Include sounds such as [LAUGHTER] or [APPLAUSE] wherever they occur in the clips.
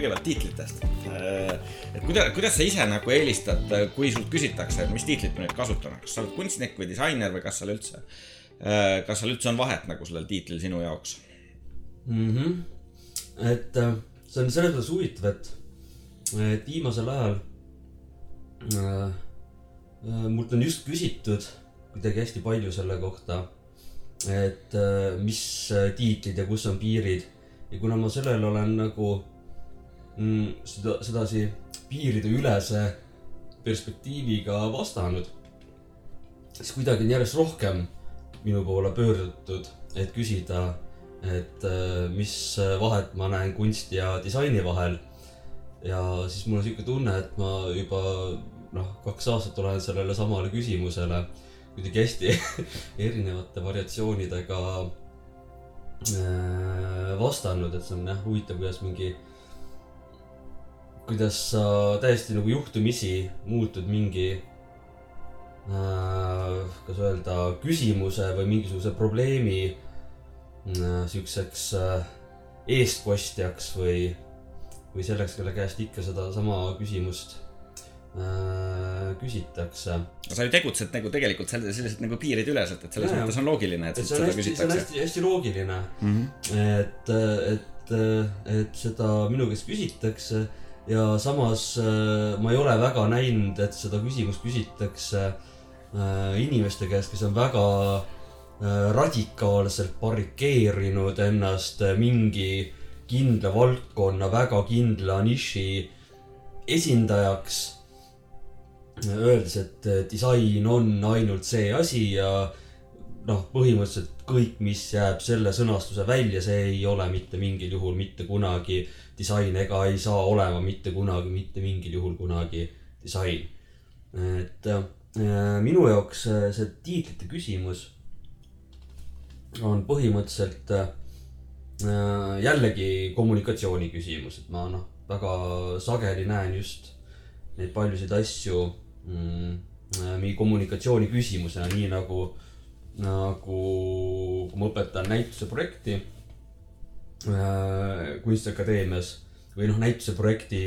kõigepealt tiitlitest. et kuidas, kuidas sa ise nagu eelistad, kui sult küsitakse, et mis tiitlit me nüüd kasutame, kas sa oled kunstnik või disainer või kas seal üldse, kas seal üldse on vahet nagu sellel tiitlil sinu jaoks mm? -hmm. et äh, see on selles mõttes huvitav, et, et viimasel ajal äh, äh, mult on just küsitud kuidagi hästi palju selle kohta, et äh, mis tiitlid ja kus on piirid ja kuna ma sellele olen nagu mm, seda, sedasi piirideülese perspektiiviga vastanud, siis kuidagi on järjest rohkem minu poole pöördutud, et küsida, et äh, mis vahet ma näen kunsti ja disaini vahel. ja siis mul on sihuke tunne, et ma juba noh, kaks aastat olen sellele samale küsimusele kuidagi hästi [LAUGHS] erinevate variatsioonidega Äh, vastanud, et see on jah huvitav, kuidas mingi, kuidas sa täiesti nagu juhtumisi muutud mingi äh,, kas öelda, küsimuse või mingisuguse probleemi äh, siukseks äh, eestkostjaks või, või selleks, kelle käest ikka sedasama küsimust Äh, küsitakse. sa ju tegutsed nagu tegelikult selliselt, selliselt nagu piirideüleselt, et selles ja, mõttes on loogiline, et, et seda hästi, küsitakse. see on hästi, hästi loogiline mm. -hmm. et, et, et seda minu käest küsitakse ja samas äh, ma ei ole väga näinud, et seda küsimust küsitakse äh, inimeste käest, kes on väga radikaalselt barrikeerinud ennast mingi kindla valdkonna väga kindla niši esindajaks. Öeldes, et disain on ainult see asi ja noh, põhimõtteliselt kõik, mis jääb selle sõnastuse välja, see ei ole mitte mingil juhul mitte kunagi disain ega ei saa olema mitte kunagi, mitte mingil juhul kunagi disain. et äh, minu jaoks äh, see tiitlite küsimus on põhimõtteliselt äh, jällegi kommunikatsiooni küsimus, et ma noh, väga sageli näen just neid paljusid asju mm, mingi kommunikatsiooni küsimusena, nii nagu, nagu kui ma õpetan näituse projekti Kunstiakadeemias või noh, näituse projekti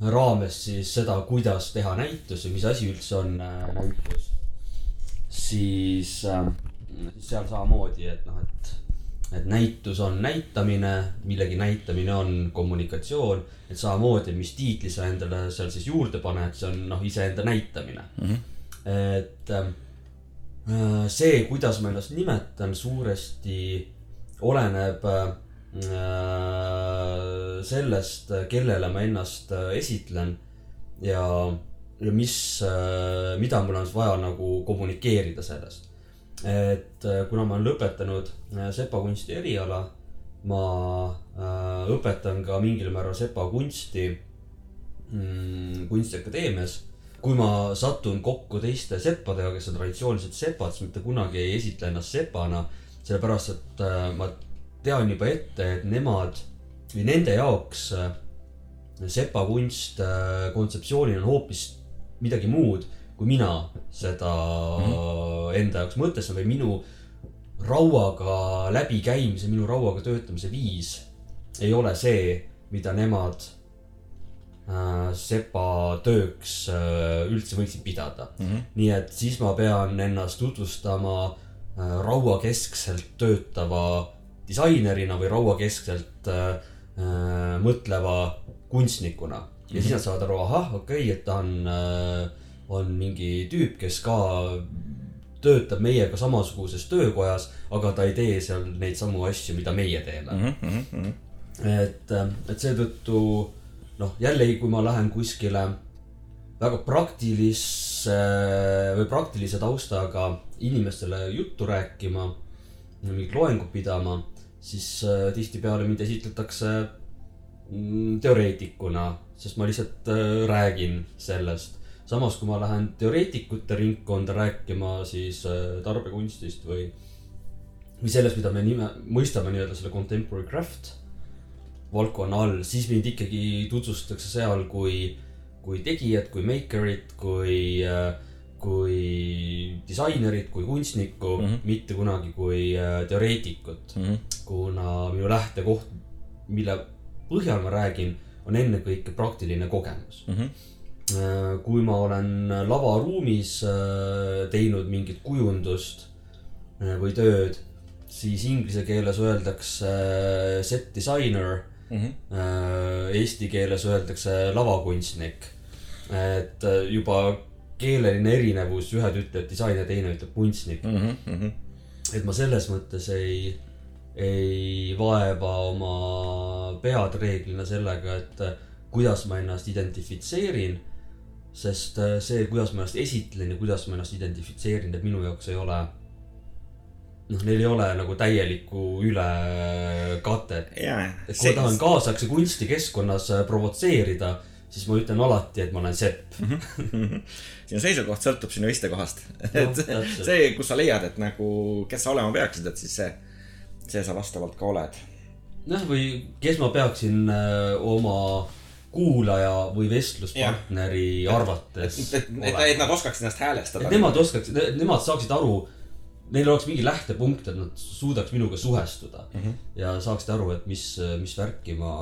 raames siis seda, kuidas teha näitus ja mis asi üldse on äh, näitus. siis äh,, siis seal samamoodi, et noh, et et näitus on näitamine, millegi näitamine on kommunikatsioon. et samamoodi, mis tiitli sa endale seal siis juurde paned, see on noh, iseenda näitamine mm. -hmm. et äh, see, kuidas ma ennast nimetan, suuresti oleneb äh, sellest, kellele ma ennast äh, esitlen ja, ja mis, mida mul on vaja nagu kommunikeerida sellest et äh, kuna ma olen lõpetanud äh, sepakunsti eriala, ma äh, õpetan ka mingil määral sepakunsti mm, kunstiakadeemias. kui ma satun kokku teiste seppadega, kes on traditsioonilised sepad, siis mitte kunagi ei esitle ennast sepana, sellepärast et ma tean juba ette, et nemad või nende jaoks sepakunst kontseptsioonina on hoopis midagi muud kui mina seda mm -hmm. enda jaoks mõtestasin või minu rauaga läbikäimise, minu rauaga töötamise viis ei ole see, mida nemad äh, sepa tööks äh, üldse võiksid pidada mm. -hmm. nii et siis ma pean ennast tutvustama äh, rauakeskselt töötava disainerina või rauakeskselt äh, äh, mõtleva kunstnikuna ja mm -hmm. siis nad saavad aru, ahah, okei okay,, et ta on äh, on mingi tüüp, kes ka töötab meiega samasuguses töökojas, aga ta ei tee seal neid samu asju, mida meie teeme mm. -hmm. et, et seetõttu noh, jällegi, kui ma lähen kuskile väga praktilisse või praktilise taustaga inimestele juttu rääkima, mingit loengut pidama, siis äh, tihtipeale mind esitletakse mm, teoreetikuna, sest ma lihtsalt äh, räägin sellest. Samas, kui ma lähen teoreetikute ringkonda rääkima siis äh, tarbekunstist või, või sellest, mida me nime, mõistame nii-öelda selle contemporary craft valdkonna all, siis mind ikkagi tutvustatakse seal kui, kui tegijat, kui maker'it, kui, äh, kui disainerit, kui kunstnikku mm, -hmm. mitte kunagi kui äh, teoreetikut mm. -hmm. kuna minu lähtekoht, mille põhjal ma räägin, on ennekõike praktiline kogemus. kui ma olen lavaruumis äh, teinud mingit kujundust või tööd, siis inglise keeles öeldakse set designer Mhm. Äh, Eesti keeles öeldakse lavakunstnik. et äh, juba keeleline erinevus, ühed ütlevad disainer, teine ütleb kunstnik. Mhm, et ma selles mõttes ei, ei vaeva oma pead reeglina sellega, et äh, kuidas ma ennast identifitseerin. sest see, kuidas ma ennast esitlen ja kuidas ma ennast identifitseerin, et minu jaoks ei ole. noh, neil ei ole nagu täielikku ülekatet. jaa, et kui ma tahan kaasaegse kunstikeskkonnas äh, provotseerida, siis ma ütlen alati, et ma olen sepp. [LAUGHS] sinu seisukoht sõltub sinu istekohast. et täpselt. see, kus sa leiad, et nagu, kes sa olema peaksid, et siis see, see sa vastavalt ka oled. noh, või kes ma peaksin äh, oma kuulaja või vestluspartneri arvates et, et, et, et nad oskaksid ennast häälestada. et nemad oskaksid, nemad saaksid aru, neil oleks mingi lähtepunkt, et nad suudaks minuga suhestuda mm. -hmm. ja saaksid aru, et mis, mis värki ma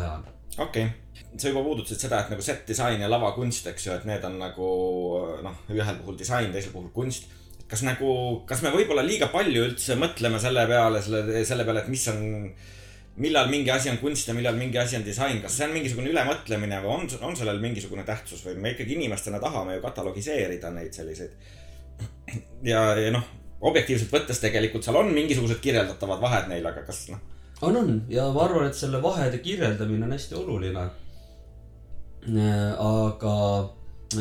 ajan. okei okay., sa juba puudutasid seda, et nagu set disain ja lavakunst, eks ju, et need on nagu noh, ühel puhul disain, teisel puhul kunst. kas nagu, kas me võib-olla liiga palju üldse mõtleme selle peale, selle, selle peale, et mis on, millal mingi asi on kunst ja millal mingi asi on disain, kas see on mingisugune ülemõtlemine või on, on sellel mingisugune tähtsus või me ikkagi inimestena tahame ju katalogiseerida neid selliseid. ja, ja noh, objektiivselt võttes tegelikult seal on mingisugused kirjeldatavad vahed neil, aga kas noh, on, on ja ma arvan, et selle vahede kirjeldamine on hästi oluline. aga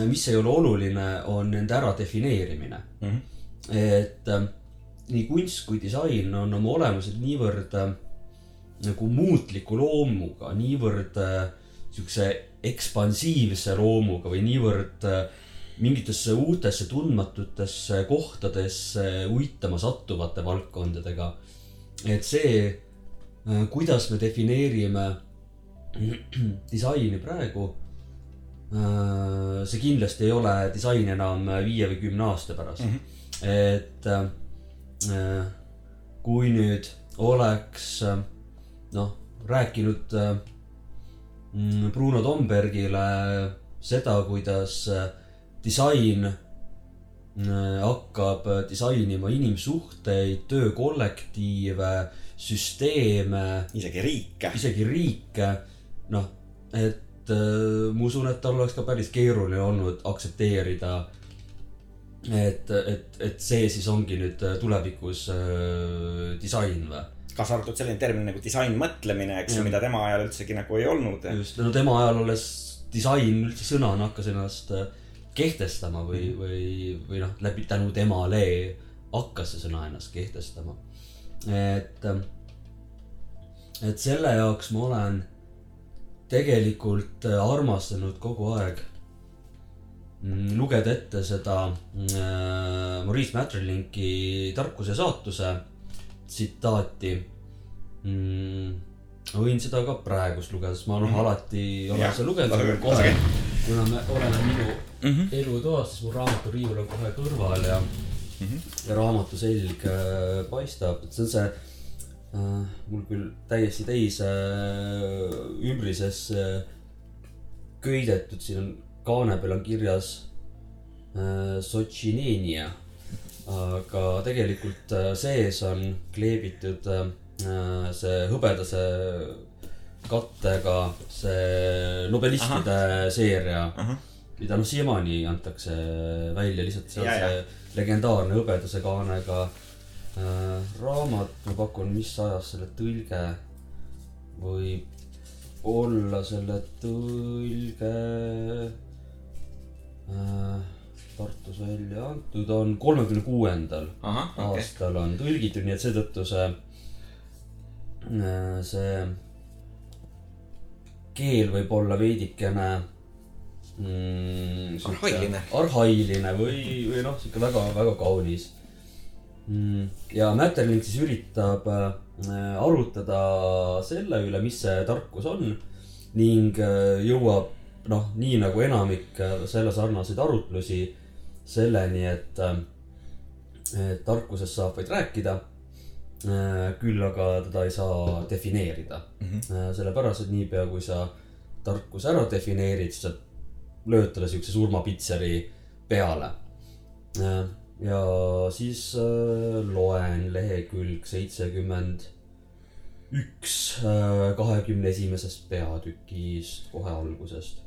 mis ei ole oluline, on nende äradefineerimine mm. Mhm. -hmm. et äh, nii kunst kui disain on oma olemuselt niivõrd äh, nagu muutliku loomuga, niivõrd äh, siukse ekspansiivse loomuga või niivõrd äh, mingitesse uutesse tundmatutesse kohtadesse uitama sattuvate valdkondadega. et see, kuidas me defineerime [CLEARS THROAT] disaini praegu, see kindlasti ei ole disain enam viie või kümne aasta pärast mm. -hmm. et äh, kui nüüd oleks äh, noh, rääkinud äh, Bruno Tombergile seda, kuidas äh, disain äh, hakkab äh, disainima inimsuhteid, töökollektiive, süsteeme, isegi riike. isegi riike, noh, et äh, ma usun, et tal oleks ka päris keeruline olnud aktsepteerida, et, et, et see siis ongi nüüd äh, tulevikus äh, disain või? kaasa arvatud selline termin nagu disainmõtlemine, eks ju, mida tema ajal üldsegi nagu ei olnud. just, no tema ajal alles disain üldse sõnana hakkas ennast äh, kehtestama või, või, või noh, läbi tänu temale hakkas see sõna ennast kehtestama. et, et selle jaoks ma olen tegelikult armastanud kogu aeg mm, lugeda ette seda äh, Maurice Maeterlinki Tarkuse saatuse tsitaati mm, ma võin seda ka praegust lugeda, sest ma noh, alati olen seda lugenud kohe. Kuna me oleme minu mm -hmm. elutoas, siis mu raamaturiiul on kohe kõrval ja mm, -hmm. ja raamatu selg äh, paistab, et see on see äh, mul küll täiesti teise äh, ümbrisesse köidetud, siin on kaane peal on kirjas äh, Sotšinenia. aga tegelikult äh, sees on kleebitud äh, see hõbedase kattega see nobelistide Aha. seeria, mida noh, siiamaani antakse välja, lihtsalt on Ja, see legendaarne hõbedase kaanega äh, raamat, ma pakun, mis ajast selle tõlge võib olla selle tõlge äh, Tartus välja antud on kolmekümne kuuendal aastal on tõlgitud, nii et seetõttu see, see keel võib olla veidikene mm,. Arhailine. arhailine või, või noh, sihuke väga, väga kaunis mm,. ja Mäterlink siis üritab äh, arutada selle üle, mis see tarkus on ning äh, jõuab noh, nii nagu enamik äh, selle sarnaseid arutlusi selleni, et, et tarkusest saab vaid rääkida küll aga teda ei saa defineerida mm. -hmm. sellepärast, et niipea kui sa tarkuse ära defineerid, siis sa lööd talle siukse surmapitseri peale. ja siis äh, loen lehekülg seitsekümmend üks kahekümne esimesest peatükist kohe algusest.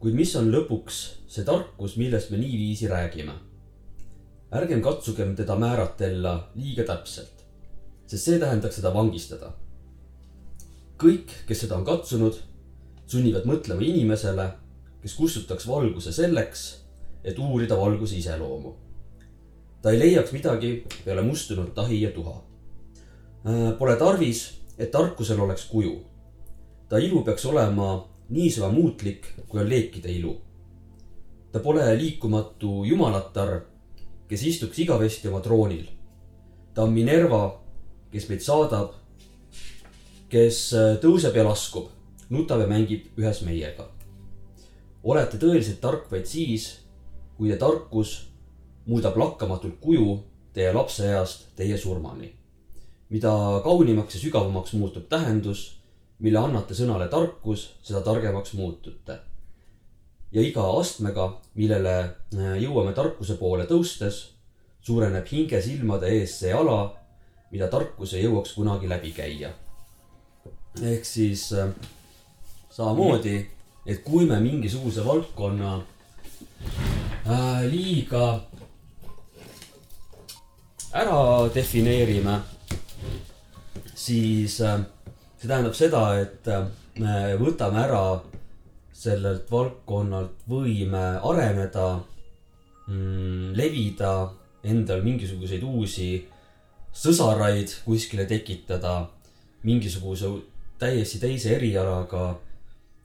kuid mis on lõpuks see tarkus, millest me niiviisi räägime? Ärgem katsugem teda määratella liiga täpselt, sest see tähendaks seda vangistada. kõik, kes seda on katsunud, sunnivad mõtlema inimesele, kes kustutaks valguse selleks, et uurida valguse iseloomu. ta ei leiaks midagi peale mustunud tahi ja tuha. Pole tarvis, et tarkusel oleks kuju. ta ilu peaks olema niisama muutlik, kui on leekide ilu. ta pole liikumatu jumalatar, kes istuks igavesti oma troonil. ta on Minerva, kes meid saadab, kes tõuseb ja laskub, nutab ja mängib ühes meiega. olete tõeliselt tark vaid siis, kui teie tarkus muudab lakkamatult kuju teie lapseeast teie surmani. mida kaunimaks ja sügavamaks muutub tähendus, mille annate sõnale tarkus, seda targemaks muutute. Ja iga astmega, millele äh, jõuame tarkuse poole tõustes, suureneb hinge silmade ees see ala, mida tarkus ei jõuaks kunagi läbi käia. ehk siis äh, samamoodi, et kui me mingisuguse valdkonna äh, liiga ära defineerime, siis äh, see tähendab seda, et äh, me võtame ära sellelt valdkonnalt võime areneda mm,, levida, endal mingisuguseid uusi sõsaraid kuskile tekitada, mingisuguse täiesti teise erialaga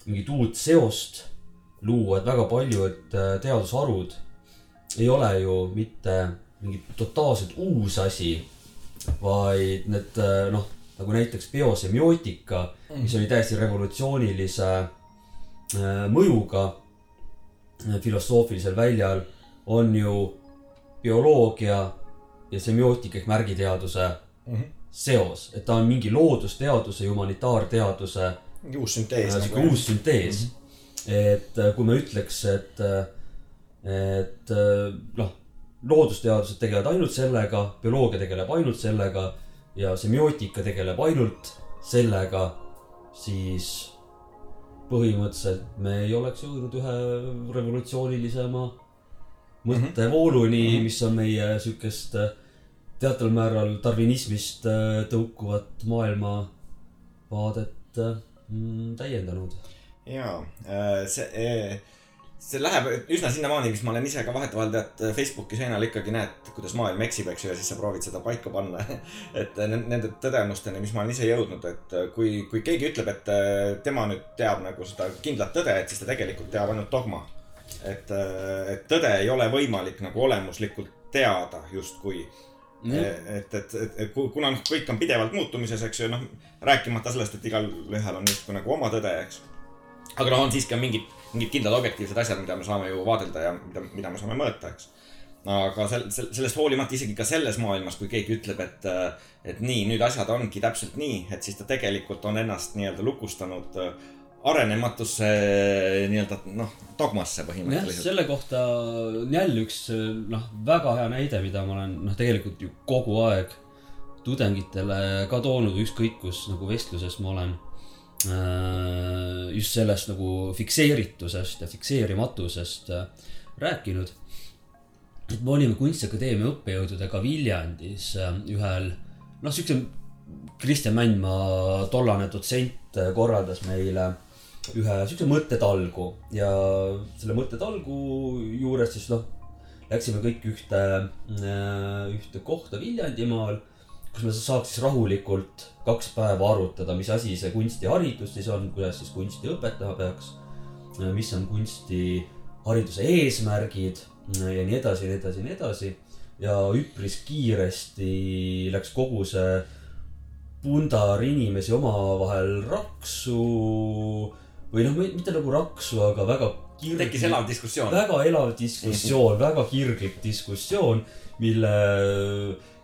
mingit uut seost luua, et väga paljud äh, teadusharud ei ole ju mitte mingi totaalselt uus asi, vaid need äh, noh, nagu näiteks biosemiootika, mis oli täiesti revolutsioonilise mõjuga äh, filosoofilisel väljal, on ju bioloogia ja semiootika ehk märgiteaduse Mhm. seos, et ta on mingi loodusteaduse ja humanitaarteaduse mingi uus süntees nagu, sihuke uus süntees mm. -hmm. et äh, kui me ütleks, et, et äh, noh, loodusteadused tegelevad ainult sellega, bioloogia tegeleb ainult sellega ja semiootika tegeleb ainult sellega, siis põhimõtteliselt me ei oleks jõudnud ühe revolutsioonilisema mõttevooluni mm, -hmm. mis on meie sihukest äh, teataval määral darwinismist äh, tõukuvat maailmavaadet äh, mm, täiendanud. jaa, see, see läheb üsna sinnamaani, mis ma olen ise ka vahetevahel tead Facebooki seinal ikkagi näed, kuidas maailm eksib, eks ju, ja siis sa proovid seda paika panna. [LAUGHS] et nende tõdemusteni, mis ma olen ise jõudnud, et kui, kui keegi ütleb, et tema nüüd teab nagu seda kindlat tõde, et siis ta tegelikult teab ainult dogma. et, et tõde ei ole võimalik nagu olemuslikult teada justkui et, et, et, et ku- kuna noh, kõik on pidevalt muutumises, eks ju, noh, rääkimata sellest, et igalühel on justkui nagu oma tõde, eks. Aga noh, on siiski on mingid, mingid kindlad objektiivsed asjad, mida me saame ju vaadelda ja mida, mida me saame mõõta, eks. aga sel-, sel-, sellest hoolimata isegi ka selles maailmas, kui keegi ütleb, et, et nii, nüüd asjad ongi täpselt nii, et siis ta tegelikult on ennast nii-öelda lukustanud äh, arenematusse nii-öelda noh, dogmasse põhimõtteliselt. selle kohta on jälle üks noh, väga hea näide, mida ma olen noh, tegelikult ju kogu aeg tudengitele ka toonud, ükskõik kus nagu vestluses ma olen. Just sellest nagu fikseeritusest ja fikseerimatusest äh, rääkinud. et me olime Kunstiakadeemia õppejõududega Viljandis äh, ühel noh, siukse Kristjan Mändmaa, tollane dotsent äh, korraldas meile ühe siukse mõttetalgu ja selle mõttetalgu juures siis noh, läksime kõik ühte, ühte kohta Viljandimaal, kus me saaks siis rahulikult kaks päeva arutada, mis asi see kunstiharidus siis on, kuidas siis kunsti õpetama peaks, mis on kunstihariduse eesmärgid ja nii edasi ja nii edasi ja nii edasi. ja üpris kiiresti läks kogu see pundar inimesi omavahel raksu või noh, mitte nagu raksu, aga väga tekkis elav diskussioon. väga elav diskussioon, väga kirglik diskussioon, mille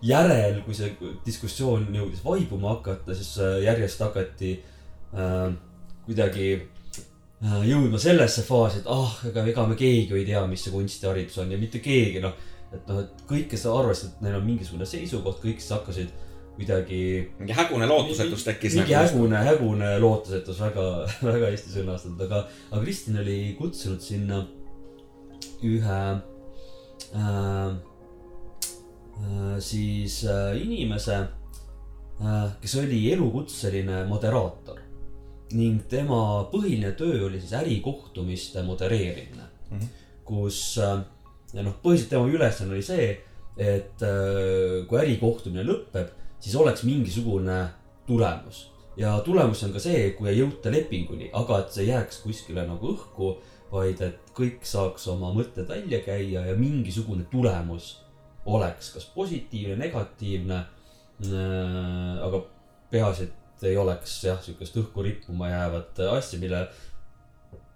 järel, kui see diskussioon jõudis vaibuma hakata, siis äh, järjest hakati äh, kuidagi äh, jõudma sellesse faasi, et ah, ega, ega me keegi ju ei tea, mis see kunstiharidus on ja mitte keegi noh, et noh, et kõik, kes arvasid, et neil on mingisugune seisukoht, kõik siis hakkasid kuidagi mingi hägune lootusetus tekkis. mingi hägune, hägune lootusetus, väga, väga hästi sõnastatud, aga, aga Kristin oli kutsunud sinna ühe äh, siis äh, inimese äh,, kes oli elukutseline moderaator ning tema põhiline töö oli siis ärikohtumiste modereerimine mm. -hmm. kus äh, noh, põhiliselt tema ülesanne oli see, et äh, kui ärikohtumine lõpeb, siis oleks mingisugune tulemus. ja tulemus on ka see, kui ei jõuta lepinguni, aga et see jääks kuskile nagu õhku, vaid et kõik saaks oma mõtted välja käia ja mingisugune tulemus oleks kas positiivne, negatiivne. aga peaasi, et ei oleks jah, sihukest õhku rippuma jäävat asja, mille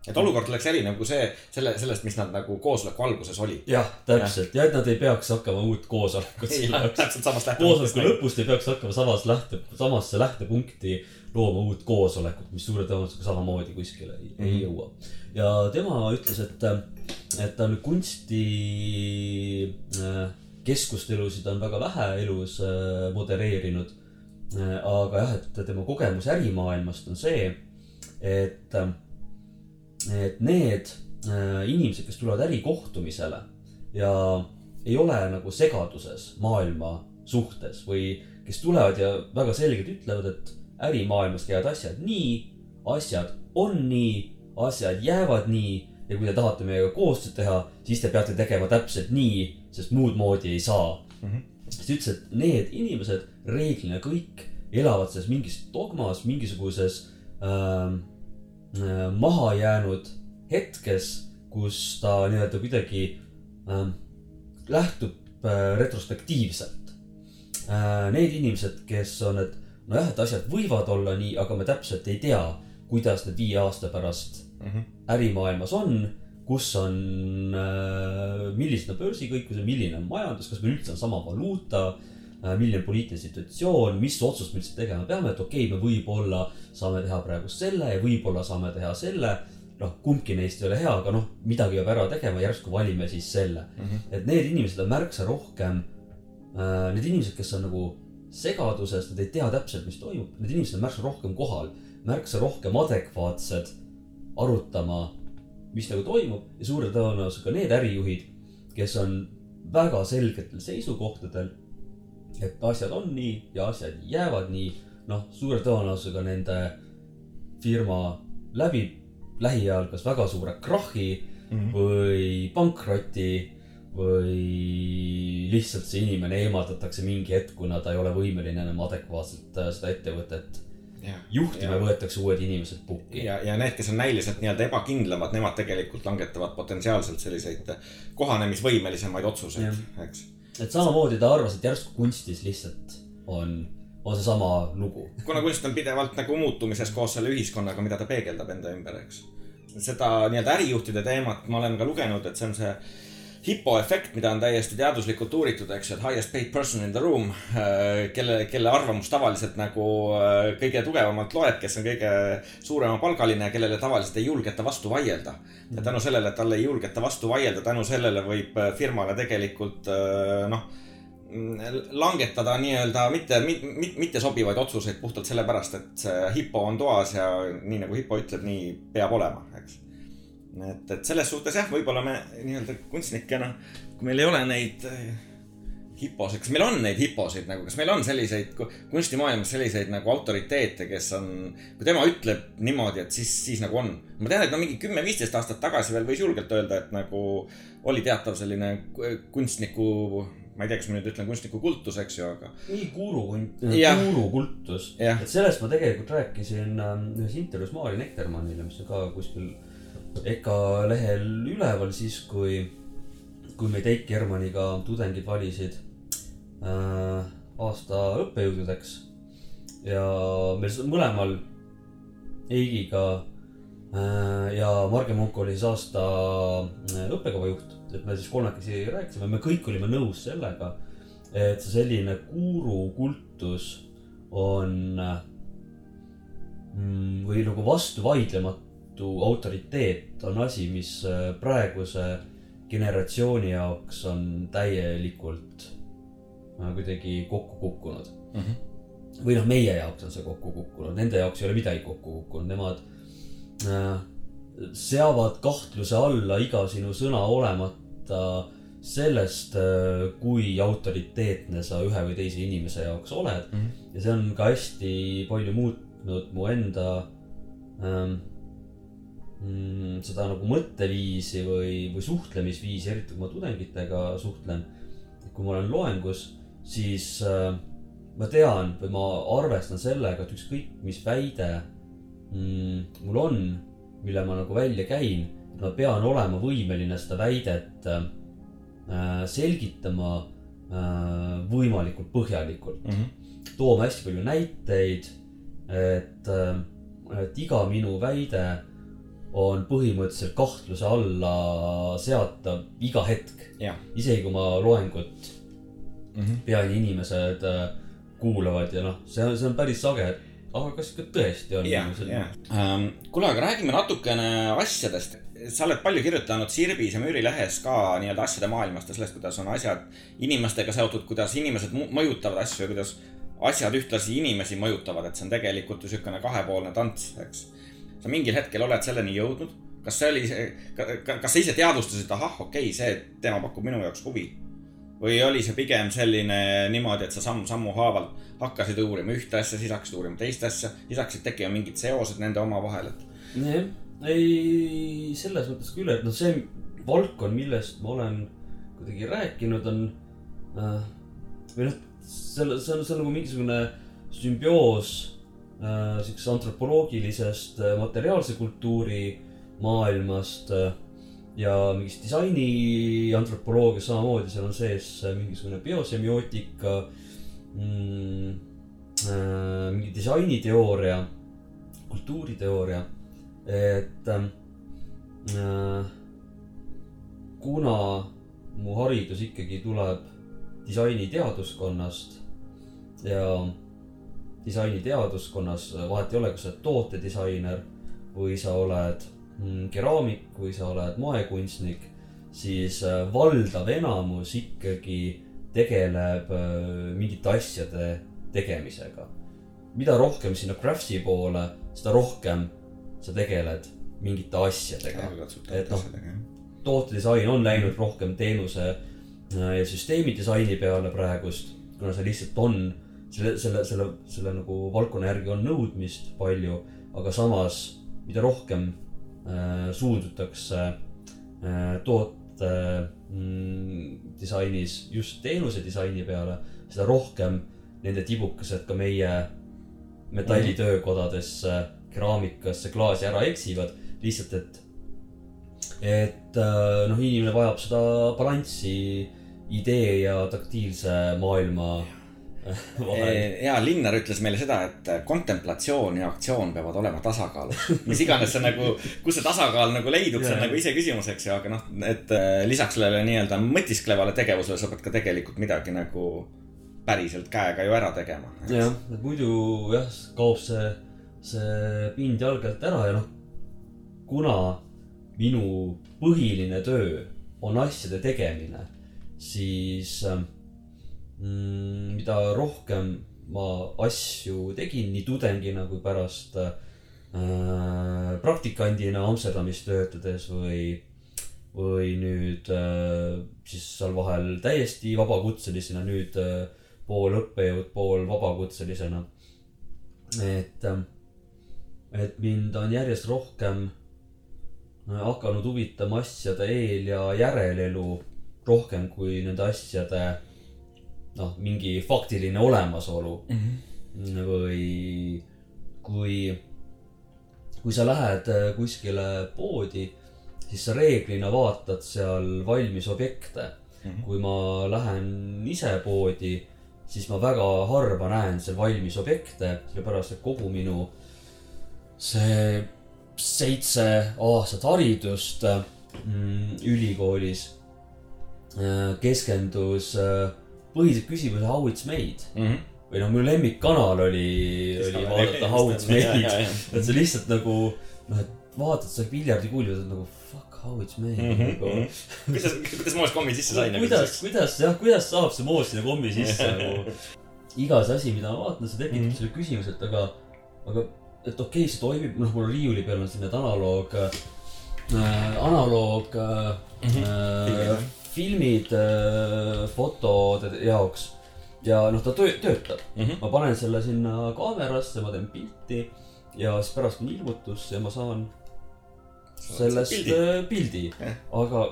et olukord oleks erinev kui see, selle, sellest, mis nad nagu koosoleku alguses olid. jah, täpselt ja et nad ei peaks hakkama uut koosolekut täpselt samast koosoleku lähtepunktist. lõpust ei peaks hakkama samas lähte, samasse lähtepunkti looma uut koosolekut, mis suure tõenäosusega samamoodi kuskile ei, mm -hmm. ei jõua. ja tema ütles, et, et ta nüüd kunsti äh, keskustelusid on väga vähe elus äh, modereerinud. aga jah, et tema kogemus ärimaailmast on see, et, et need äh, inimesed, kes tulevad ärikohtumisele ja ei ole nagu segaduses maailma suhtes või kes tulevad ja väga selgelt ütlevad, et ärimaailmas käivad asjad nii, asjad on nii, asjad jäävad nii ja kui te tahate meiega koostööd teha, siis te peate tegema täpselt nii, sest muud moodi ei saa mm. -hmm. siis ta ütles, et need inimesed reeglina kõik elavad selles mingis dogmas, mingisuguses ähm, äh, mahajäänud hetkes, kus ta nii-öelda kuidagi ähm, lähtub äh, retrospektiivselt äh,. Need inimesed, kes on, et nojah, et asjad võivad olla nii, aga me täpselt ei tea, kuidas need viie aasta pärast mm -hmm. Ärimaailmas on, kus on äh,, millised on börsikõikused, milline on majandus, kas meil üldse on sama valuuta äh,, milline on poliitiline situatsioon, mis otsust me üldse tegema peame, et okei okay,, me võib-olla saame teha praegu selle ja võib-olla saame teha selle. noh, kumbki neist ei ole hea, aga noh, midagi peab ära tegema, järsku valime siis selle mm. -hmm. et need inimesed on märksa rohkem äh,, need inimesed, kes on nagu segaduses, nad ei tea täpselt, mis toimub, need inimesed on märksa rohkem kohal, märksa rohkem adekvaatsed arutama, mis nagu toimub ja suure tõenäosusega need ärijuhid, kes on väga selgetel seisukohtadel, et asjad on nii ja asjad jäävad nii, noh, suure tõenäosusega nende firma läbib lähiajal kas väga suure krahhi mm -hmm. või pankroti või lihtsalt see inimene eemaldatakse mingi hetk, kuna ta ei ole võimeline enam adekvaatselt äh, seda ettevõtet juhtima ja võetakse uued inimesed pukki. ja, ja need, kes on näiliselt nii-öelda ebakindlamad, nemad tegelikult langetavad potentsiaalselt selliseid kohanemisvõimelisemaid otsuseid, eks. et samamoodi ta arvas, et järsku kunstis lihtsalt on, on seesama lugu. kuna kunst on pidevalt nagu muutumises koos selle ühiskonnaga, mida ta peegeldab enda ümber, eks. seda nii-öelda ärijuhtide teemat ma olen ka lugenud, et see on see hipo efekt, mida on täiesti teaduslikult uuritud, eks ju, et highest paid person in the room, kelle, kelle arvamus tavaliselt nagu äh, kõige tugevamalt loeb, kes on kõige suuremapalgaline ja kellele tavaliselt ei julgeta vastu vaielda. ja tänu sellele, et talle ei julgeta vastu vaielda, tänu sellele võib äh, firmale tegelikult äh, noh, langetada nii-öelda mitte, mitte, mitte sobivaid otsuseid puhtalt sellepärast, et see hipo on toas ja nii nagu hipo ütleb, nii peab olema, eks et, et selles suhtes jah, võib-olla me nii-öelda kunstnikena, kui meil ei ole neid hiposid, kas meil on neid hiposid nagu, kas meil on selliseid kunstimaailmas selliseid nagu autoriteete, kes on, kui tema ütleb niimoodi, et siis, siis nagu on. ma tean, et no mingi kümme-viisteist aastat tagasi veel võis julgelt öelda, et nagu oli teatav selline kunstniku ma ei tea, kas ma nüüd ütlen kunstniku kultus, eks ju, aga. nii guru, Jah. gurukultus. Jah. et sellest ma tegelikult rääkisin ähm, ühes intervjuus Maari Nektermannile, mis on ka kuskil EKA lehel üleval siis, kui, kui meid Eiki Hermanniga tudengid valisid äh, aasta õppejõududeks. ja meil mõlemal Eigiga ja Marge Munk oli siis aasta äh, õppekavajuht, et me siis kolmekesi rääkisime, me kõik olime nõus sellega, et see selline guurukultus on mm, või nagu vastuvaidlematu autoriteet on asi, mis äh, praeguse generatsiooni jaoks on täielikult äh, kuidagi kokku kukkunud mm. -hmm. või noh, meie jaoks on see kokku kukkunud, nende jaoks ei ole midagi kokku kukkunud, nemad äh, seavad kahtluse alla iga sinu sõna olemata sellest, äh, kui autoriteetne sa ühe või teise inimese jaoks oled Mm -hmm. ja see on ka hästi palju muutnud mu enda ähm, mm, seda nagu mõtteviisi või, või suhtlemisviisi, eriti kui ma tudengitega suhtlen. kui ma olen loengus, siis äh, ma tean või ma arvestan sellega, et ükskõik, mis väide mm, mul on, mille ma nagu välja käin, ma pean olema võimeline seda väidet äh, selgitama äh, võimalikult põhjalikult Mm -hmm. tooma hästi palju näiteid, et, et iga minu väide on põhimõtteliselt kahtluse alla seatav iga hetk. isegi kui ma loengut mm -hmm. pean ja inimesed äh, kuulavad ja noh, see on, see on päris sage, et aga kas ikka tõesti on ja um,. kuule, aga räägime natukene asjadest. sa oled palju kirjutanud Sirbis ja Müürilehes ka nii-öelda asjade maailmast ja sellest, kuidas on asjad inimestega seotud, kuidas inimesed mõjutavad asju ja kuidas asjad ühtlasi inimesi mõjutavad, et see on tegelikult ju siukene kahepoolne tants, eks. Sa mingil hetkel oled selleni jõudnud, kas see oli kas sa ise teadvustasid, ahah, okei okay,, see teema pakub minu jaoks huvi? Või oli see pigem selline niimoodi, et sa samm-sammu haaval hakkasid uurima ühte asja, siis hakkasid uurima teist asja, siis hakkasid tekkima mingid seosed nende omavahel, et jah, ei selles mõttes küll, et noh, see valdkond, millest ma olen kuidagi rääkinud, on äh, või noh, see on, see on nagu mingisugune sümbioos siuksest antropoloogilisest äh, materiaalse kultuuri maailmast äh, ja mingist disaini antropoloogia samamoodi, seal on sees äh, mingisugune biosemiootika mm,, äh, mingi disainiteooria, kultuuriteooria et äh, kuna mu haridus ikkagi tuleb disainiteaduskonnast ja disainiteaduskonnas vahet ei ole, kas sa oled tootedisainer või sa oled mm, keraamik või sa oled moekunstnik, siis äh, valdav enamus ikkagi tegeleb äh, mingite asjade tegemisega. mida rohkem sinna crafts'i poole, seda rohkem sa tegeled mingite asjadega. et noh, tootedisain on läinud rohkem teenuse äh, ja süsteemi disaini peale praegust, kuna see lihtsalt on, selle, selle, selle, selle nagu valdkonna järgi on nõudmist palju, aga samas, mida rohkem äh, suundutakse äh, toote mm, disainis just teenuse disaini peale, seda rohkem nende tibukesed ka meie metallitöökodadesse, keraamikasse, klaasi ära eksivad, lihtsalt et et äh, noh, inimene vajab seda balanssi idee ja taktiilse maailma äh, vahel. [LAUGHS] ja Linnar ütles meile seda, et kontemplatsioon ja aktsioon peavad olema tasakaalus. mis iganes see nagu, kus see tasakaal nagu leidub, see on nagu iseküsimus, eks ju, aga noh, et äh, lisaks sellele nii-öelda mõtisklevale tegevusele sa pead ka tegelikult midagi nagu päriselt käega ju ära tegema. jah, et muidu jah, kaob see, see pind jalge alt ära ja noh, kuna minu põhiline töö on asjade tegemine, siis mm, mida rohkem ma asju tegin nii tudengina kui pärast äh, praktikandina Amsterdamis töötades või, või nüüd äh, siis seal vahel täiesti vabakutselisena, nüüd äh, pool õppejõud, pool vabakutselisena. et, et mind on järjest rohkem äh, hakanud huvitama asjade eel ja järelelu rohkem kui nende asjade noh, mingi faktiline olemasolu. Või kui, kui sa lähed äh, kuskile poodi, siis sa reeglina vaatad seal valmis objekte. kui ma lähen ise poodi, siis ma väga harva näen seal valmis objekte, sellepärast et kogu minu see seitse aastat haridust mm, ülikoolis äh, keskendus äh, põhiliselt küsimusele How it's made mm. -hmm. või noh, minu lemmikkanal oli, oli vaadata How it's made. et see lihtsalt nagu noh, et vaatad seda piljardikuuli, võtad nagu fuck how it's made mm. -hmm. mhm. kuidas, kuidas Moos kommi sisse sai nagu kuidas, kuidas jah, kuidas saab see moos sinna kommi sisse [LAUGHS] nagu. iga see asi, mida ma vaatan, see tekitab mm. -hmm. selle küsimuse, et aga, aga, et okei okay,, see toimib, noh, mul riiuli peal on siin need analoog äh,, analoog äh, Mhm. äh, filmid äh, fotode jaoks. ja noh, ta töö, töötab mm. -hmm. ma panen selle sinna kaamerasse, ma teen pilti ja siis pärast on ilmutus ja ma saan sellest pildi. pildi, pildi. Jah., aga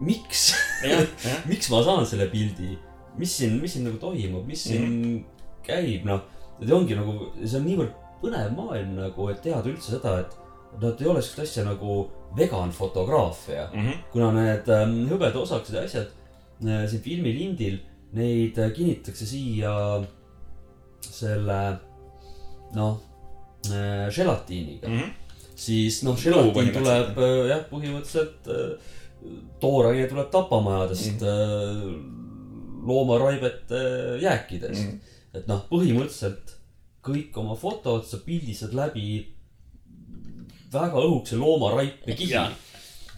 miks [LAUGHS] miks ma saan selle pildi, mis siin, mis siin nagu toimub, mis siin mm. -hmm. käib, noh. et ongi nagu, see on niivõrd põnev maailm nagu, et teada üldse seda, et noh, et ei ole siukest asja nagu veganfotograafia. Mhm. kuna need ähm, hõbedaosakesed ja asjad äh, siin filmilindil, neid äh, kinnitakse siia selle noh äh, želatiiniga mm. -hmm. siis noh, želatiin tuleb äh, jah, põhimõtteliselt äh, tooraine tuleb tapamajadest mm, -hmm. loomaraibete jääkidest mm. -hmm. et noh, põhimõtteliselt kõik oma fotod sa pildistad läbi väga õhukese loomaraipe kihi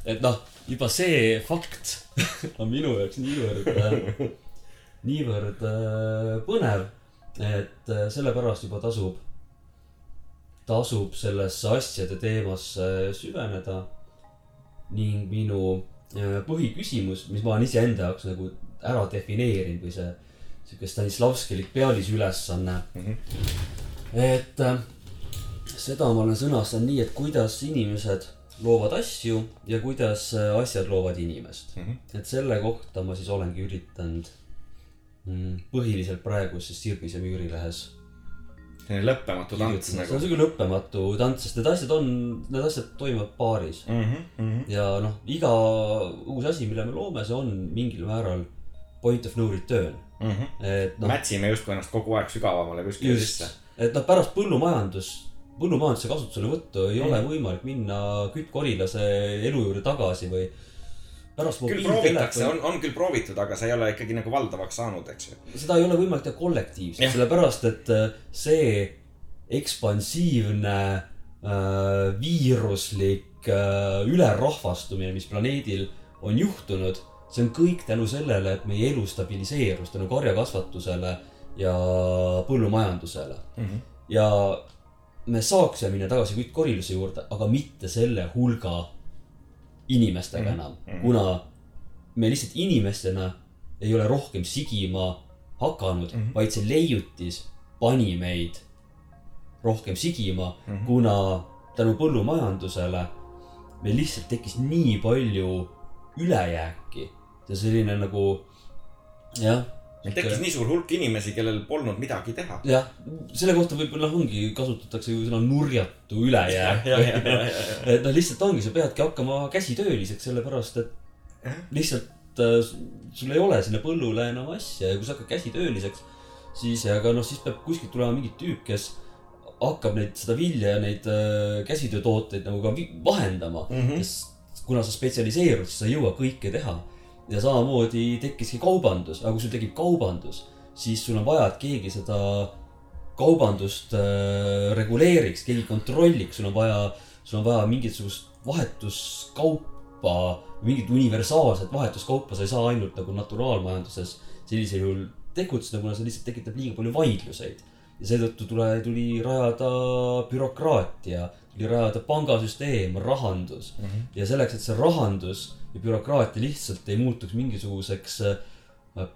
et noh, juba see fakt [LAUGHS] on minu jaoks niivõrd, niivõrd äh, põnev, et äh, sellepärast juba tasub, tasub sellesse asjade teemasse süveneda. ning minu äh, põhiküsimus, mis ma olen iseenda jaoks nagu ära defineerinud või see sihuke Stanislavskilik pealisülesanne Mhm. et äh, seda ma olen sõnastanud nii, et kuidas inimesed loovad asju ja kuidas äh, asjad loovad inimest. Mhm. et selle kohta ma siis olengi üritanud mm, põhiliselt praeguses Sirbis ja Müürilehes selline lõppematu tants see nagu on. siuke lõppematu tants, sest need asjad on, need asjad toimuvad paaris. Mhm, ja noh, iga uus asi, mille me loome, see on mingil määral point of no return. et noh, mätsime justkui ennast kogu aeg sügavamale kuskile sisse., et noh, pärast põllumajandus, põllumajanduse kasutuselevõttu ei Mm. ole võimalik minna küttkorilase elu juurde tagasi või pärast küll proovitakse, on, on küll proovitud, aga see ei ole ikkagi nagu valdavaks saanud, eks ju. seda ei ole võimalik teha kollektiivselt sellepärast et äh, see ekspansiivne äh, viiruslik äh, ülerahvastumine, mis planeedil on juhtunud, see on kõik tänu sellele, et meie elu stabiliseerus tänu karjakasvatusele ja põllumajandusele. ja me saaksime minna tagasi küttkoriluse juurde, aga mitte selle hulga inimestega Mhm. enam, Mhm. kuna me lihtsalt inimestena ei ole rohkem sigima hakanud mm. -hmm. vaid see leiutis pani meid rohkem sigima mm. -hmm. kuna tänu põllumajandusele meil lihtsalt tekkis nii palju ülejääki ja selline nagu jah. Tekkis nii suur hulk inimesi, kellel polnud midagi teha. jah, selle kohta võib-olla ongi, kasutatakse ju sõna nurjatu ülejääk. [LAUGHS] et noh, lihtsalt ongi, sa peadki hakkama käsitööliseks, sellepärast et lihtsalt äh, sul ei ole sinna põllule enam asja ja kui sa hakkad käsitööliseks, siis, aga noh, siis peab kuskilt tulema mingi tüüp, kes hakkab neid, seda vilja ja neid äh, käsitöötooteid nagu ka vahendama mm. -hmm. kuna sa spetsialiseerud, siis sa ei jõua kõike teha. Ja samamoodi tekkiski kaubandus, aga kui sul tekib kaubandus, siis sul on vaja, et keegi seda kaubandust äh, reguleeriks, keegi kontrolliks, sul on vaja, sul on vaja mingisugust vahetuskaupa, mingit universaalset vahetuskaupa, sa ei saa ainult nagu naturaalmajanduses sellisel juhul tegutseda, kuna see lihtsalt tekitab liiga palju vaidluseid. ja seetõttu tule, tuli rajada bürokraatia, tuli rajada pangasüsteem, rahandus mm. -hmm. ja selleks, et see rahandus ja bürokraatia lihtsalt ei muutuks mingisuguseks äh,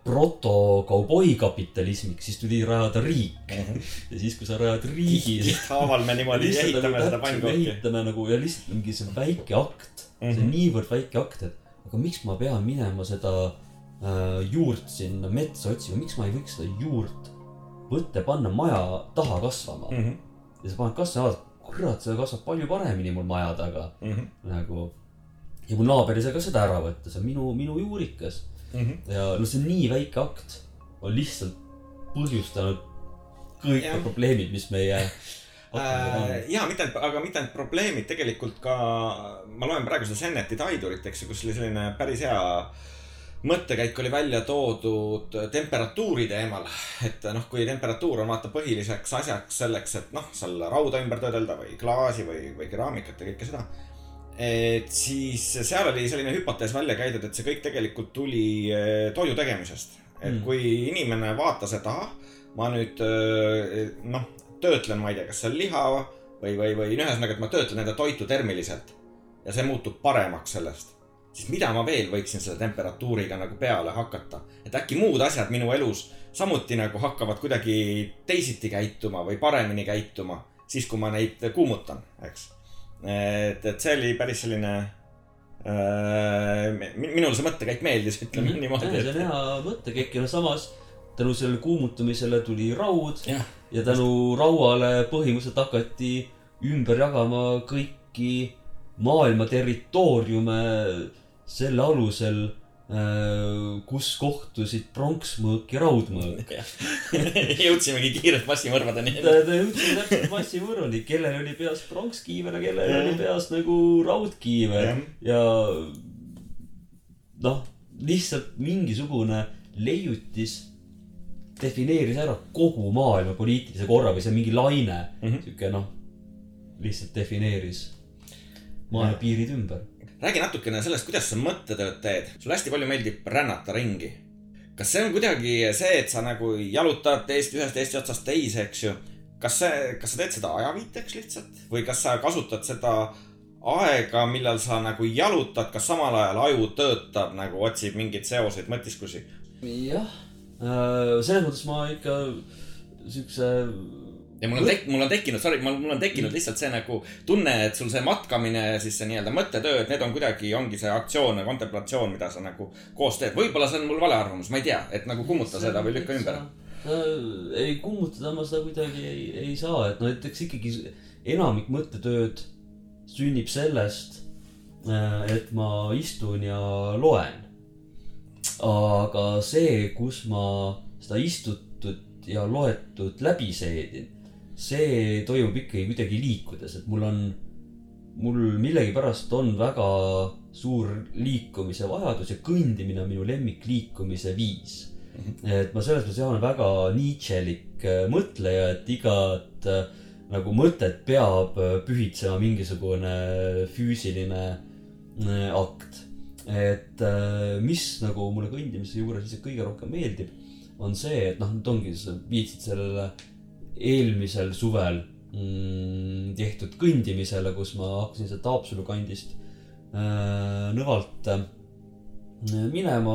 proto-kauboikapitalismiks, siis tuli rajada riik mm. -hmm. ja siis, kui sa rajad riigi, haaval me niimoodi lihtsalt ehitame nagu seda pannkooki. ehitame nagu ja lihtsalt mingi see väike akt mm, -hmm. see on niivõrd väike akt, et aga miks ma pean minema seda äh, juurt sinna metsa otsima, miks ma ei võiks seda juurt võtta ja panna maja taha kasvama mm. Mhm. -hmm. ja sa paned kasvama, kurat, see kasvab palju paremini mul maja taga nagu. ja mu naaber ei saa ka seda ära võtta, see on minu, minu juurikas Mhm. ja no see on nii väike akt, on lihtsalt põhjustanud kõik need probleemid, mis meie [LAUGHS] äh, ja mitte ainult, aga mitte ainult probleemid, tegelikult ka, ma loen praegu seda Senneti taidurit, eks ju, kus oli selline päris hea mõttekäik oli välja toodud temperatuuri teemal. et noh, kui temperatuur on vaata põhiliseks asjaks selleks, et noh, seal rauda ümber töödelda või klaasi või, või keraamikat ja kõike seda. et siis seal oli selline hüpotees välja käidud, et see kõik tegelikult tuli eh, toidu tegemisest. et Mm. kui inimene vaatas, et ahah, ma nüüd eh, noh, töötlen, ma ei tea, kas on liha või, või, või ühesõnaga, et ma töötlen enda toitu termiliselt ja see muutub paremaks sellest, siis mida ma veel võiksin selle temperatuuriga nagu peale hakata, et äkki muud asjad minu elus samuti nagu hakkavad kuidagi teisiti käituma või paremini käituma, siis kui ma neid kuumutan, eks. et, et see oli päris selline äh,, minul see mõttekäik meeldis, ütleme Mhm. niimoodi, see on hea mõttekäik ja samas tänu sellele kuumutamisele tuli raud jah, ja tänu rauale põhimõtteliselt hakati ümber jagama kõiki maailma territooriume selle alusel, kus kohtusid pronksmõõk ja raudmõõk. [LAUGHS] jõudsimegi kiirelt massimõrvadeni. jõudis täpselt massimõrruni, kellel oli peas pronkskiiver ja kellel oli peas nagu raudkiiver Jah. ja noh, lihtsalt mingisugune leiutis defineeris ära kogu maailma poliitilise korra või see mingi laine mm. -hmm., sihuke noh, lihtsalt defineeris maailma piirid ümber. Räägi natukene sellest, kuidas sa mõttetööd teed. sulle hästi palju meeldib rännata ringi. kas see on kuidagi see, et sa nagu jalutad Eesti, ühest Eesti otsast teise, eks ju? kas see, kas sa teed seda ajaviiteks lihtsalt või kas sa kasutad seda aega, millal sa nagu jalutad, kas samal ajal aju töötab nagu otsib mingeid seoseid, mõtisklusi? jah, selles mõttes ma ikka siukse ja mul on tek-, mul on tekkinud, sorry, mul on tekkinud lihtsalt see nagu tunne, et sul see matkamine ja siis see nii-öelda mõttetöö, et need on kuidagi, ongi see aktsioon ja kontemplatsioon, mida sa nagu koos teed. võib-olla see on mul vale arvamus, ma ei tea, et nagu kummuta seda või lükka ümber. ei, kummutada ma seda kuidagi ei, ei saa, et no näiteks ikkagi enamik mõttetööd sünnib sellest, et ma istun ja loen. aga see, kus ma seda istutud ja loetud läbi seedin, see toimub ikkagi kuidagi liikudes, et mul on, mul millegipärast on väga suur liikumise vajadus ja kõndimine on minu lemmikliikumise viis et ma selles mõttes jah olen väga Nietzschelik äh, mõtleja, et igat äh, nagu mõtet peab äh, pühitsema mingisugune füüsiline äh, akt. et äh, mis nagu mulle kõndimise juures lihtsalt kõige rohkem meeldib, on see, et noh, nüüd ongi, sa viitsid sellele eelmisel suvel mm, tehtud kõndimisele, kus ma hakkasin sealt Haapsalu kandist äh, Nõvalt äh, minema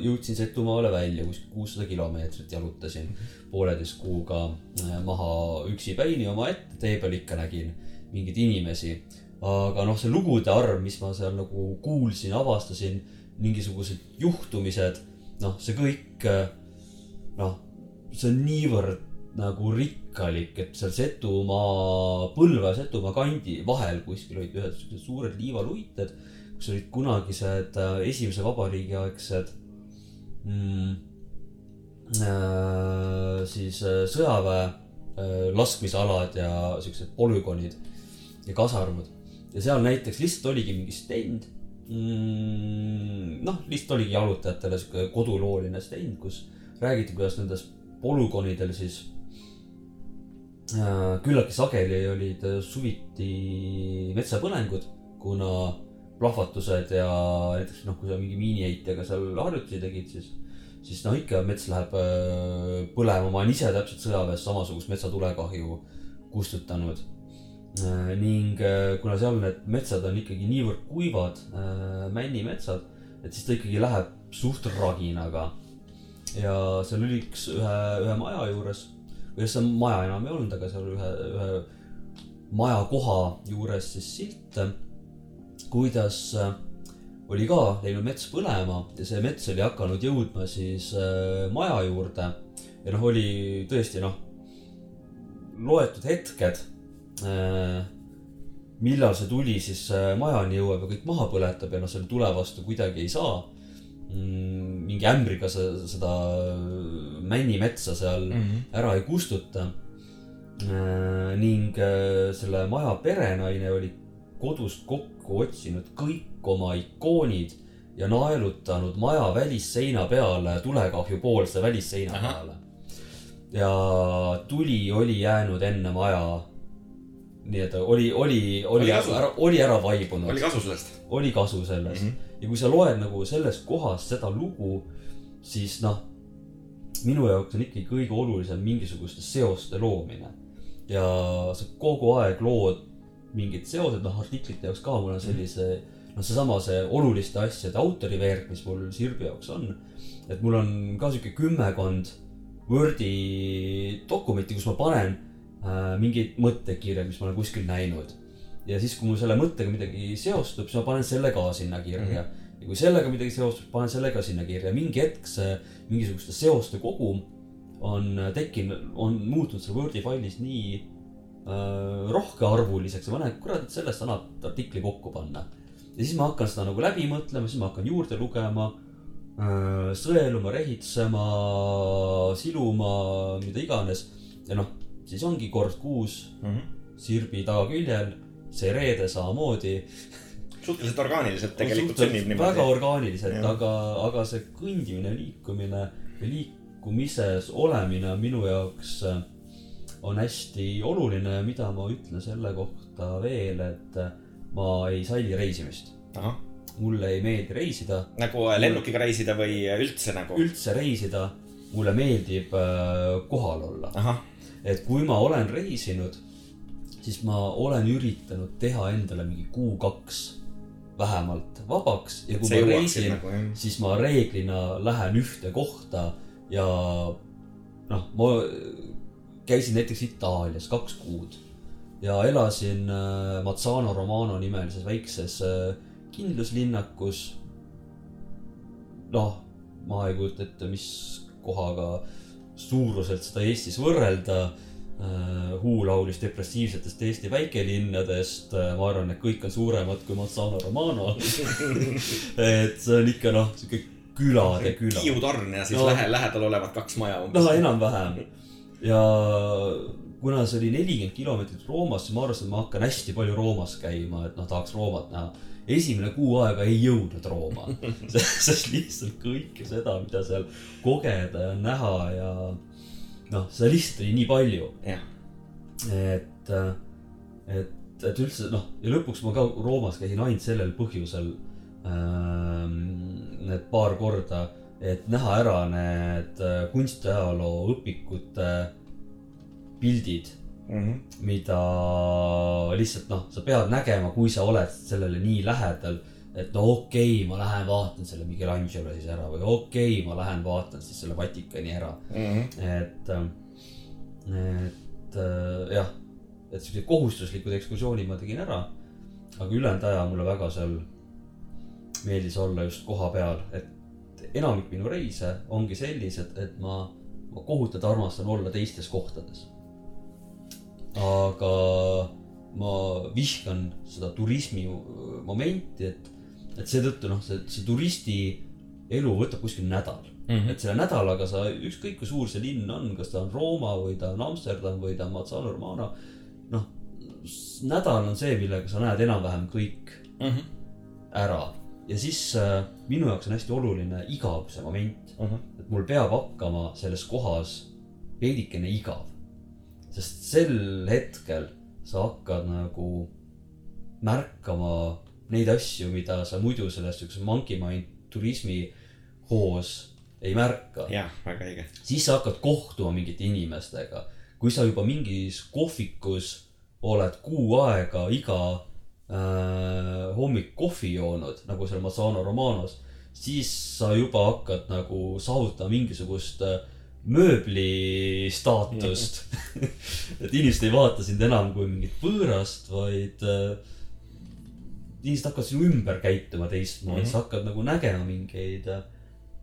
jõudsin Setumaale välja, kuskil kuussada kilomeetrit jalutasin pooleteist kuuga äh, maha üksipäini omaette, tee peal ikka nägin mingeid inimesi. aga noh, see lugude arv, mis ma seal nagu kuulsin, avastasin, mingisugused juhtumised, noh, see kõik, noh, see on niivõrd nagu rikkalik, et seal Setumaa, Põlva ja Setumaa kandi vahel kuskil olid ühed siuksed suured liivaluited kus olid kunagised äh, esimese vabariigi aegsed mm, äh, siis äh, sõjaväe äh, laskmisalad ja siuksed polügoonid ja kasarmud. ja seal näiteks lihtsalt oligi mingi stend mm,. noh, lihtsalt oligi jalutajatele sihuke kodulooline stend, kus räägiti, kuidas nendes polügoonidel siis küllaltki sageli olid äh, suviti metsapõlengud, kuna plahvatused ja näiteks noh, kui sa mingi miiniheitjaga seal harjutusi tegid, siis, siis noh, ikka mets läheb äh, põlema, ma olen ise täpselt sõjaväes samasugust metsatulekahju kustutanud. ning äh, kuna seal need metsad on ikkagi niivõrd kuivad, männimetsad, et siis ta ikkagi läheb suht raginaga. ja seal oli üks ühe, ühe maja juures, või see maja enam ei olnud, aga seal ühe, ühe maja koha juures siis silt kuidas äh, oli ka läinud mets põlema ja see mets oli hakanud jõudma siis äh, maja juurde. ja noh, oli tõesti noh, loetud hetked äh,, millal see tuli siis majani jõuab ja kõik maha põletab ja noh, selle tule vastu kuidagi ei saa mm,. mingi ämbriga seda männimetsa seal mm -hmm. ära ei kustuta äh,. ning äh, selle maja perenaine oli kodust kokku otsinud kõik oma ikoonid ja naelutanud maja välisseina peale tulekahjupoolse välisseina Ahah. peale. ja tuli oli jäänud enne maja. nii et oli, oli, oli Oli ära, oli ära vaibunud oli, kasu sellest? oli kasu sellest mm. -hmm. ja kui sa loed nagu sellest kohast seda lugu, siis noh, minu jaoks on ikkagi kõige olulisem mingisuguste seoste loomine. ja sa kogu aeg lood mingid seosed, noh artiklite jaoks ka mul on sellise, noh, seesama see oluliste asjade autoriveerg, mis mul Sirbi jaoks on. et mul on ka sihuke kümmekond Wordi dokumenti, kus ma panen äh, mingeid mõttekirju, mis ma olen kuskil näinud. ja siis, kui mul selle mõttega midagi seostub, siis ma panen selle ka sinna kirja. Ja kui sellega midagi seostub, panen selle ka sinna kirja. mingi hetk see mingisuguste seoste kogum on tekkinud, on muutunud seal Wordi failis nii äh, rohkearvuliseks ma näen, kurat, et sellest annab artikli kokku panna. ja siis ma hakkan seda nagu läbi mõtlema, siis ma hakkan juurde lugema äh,, sõeluma, rehitsema, siluma, mida iganes. ja noh, siis ongi kord kuus Sirbi tagaküljel, see reede samamoodi. [LAUGHS] suhteliselt orgaaniliselt tegelikult sünnib väga niimoodi. orgaaniliselt, Jah. aga, aga see kõndimine, liikumine ja liikumises olemine on minu jaoks äh, on hästi oluline ja mida ma ütlen selle kohta veel, et äh, ma ei salli reisimist. mulle ei meeldi reisida, nagu äh, lennukiga reisida või üldse nagu? üldse reisida. mulle meeldib kohal olla. et kui ma olen reisinud, siis ma olen üritanud teha endale mingi kuu-kaks vähemalt vabaks ja kui ma reisin, nagu jah. siis ma reeglina lähen ühte kohta ja noh, ma käisin näiteks Itaalias kaks kuud ja elasin äh, Mazzano Romano nimelises väikses äh, kindluslinnakus. noh, ma ei kujuta ette, mis kohaga suuruselt seda Eestis võrrelda äh, Huu laulis depressiivsetest Eesti väikelinnadest, ma arvan, et kõik on suuremad kui Mazzano Romano. [LAUGHS] et see on ikka noh, sihuke külade küla. Hiiu torn ja siis No. lähe, lähedal olevad kaks maja umbes no. enam-vähem. ja kuna see oli nelikümmend kilomeetrit Roomast, siis ma arvasin, et ma hakkan hästi palju Roomas käima, et noh, tahaks Roomat näha. esimene kuu aega ei jõudnud Rooma [LAUGHS] [LAUGHS] sest lihtsalt kõike seda, mida seal kogeda ja näha ja noh, seda lihtsalt oli nii palju. Et, et, et üldse noh, ja lõpuks ma ka Roomas käisin ainult sellel põhjusel ähm, need paar korda, et näha ära need äh, kunstiajaloo õpikute pildid, mida lihtsalt noh, sa pead nägema, kui sa oled sellele nii lähedal. Et no okei okay,, ma lähen vaatan selle Michelangelo siis ära või okei okay,, ma lähen vaatan siis selle Vatikani ära et, et äh, jah, et siuksed kohustuslikud ekskursioonid ma tegin ära. aga ülejäänud aja mulle väga seal meeldis olla just koha peal, et enamik minu reise ongi sellised, et ma, ma kohutavalt armastan olla teistes kohtades. aga ma vihkan seda turismi momenti, et, et seetõttu noh, see, see turisti elu võtab kuskil nädal. Et selle nädalaga sa, ükskõik kui suur see linn on, kas ta on Rooma või ta on Amsterdam või ta on Mazzano Romano. noh, nädal on see, millega sa näed enam-vähem kõik ära. Ja siis äh, minu jaoks on hästi oluline igavuse moment, et mul peab hakkama selles kohas veidikene igav. sest sel hetkel sa hakkad nagu märkama neid asju, mida sa muidu selles siukses monkey mind turismi hoos ei märka. jah, väga õige. siis sa hakkad kohtuma mingite inimestega. kui sa juba mingis kohvikus oled kuu aega iga äh, hommik kohvi joonud, nagu seal Mazzano Romanos, siis sa juba hakkad nagu saavutama mingisugust äh, mööbli staatust. [LAUGHS] et inimesed ei vaata sind enam kui mingit võõrast, vaid äh, inimesed hakkavad sinu ümber käituma teistmoodi mm, -hmm. sa hakkad nagu nägema mingeid äh,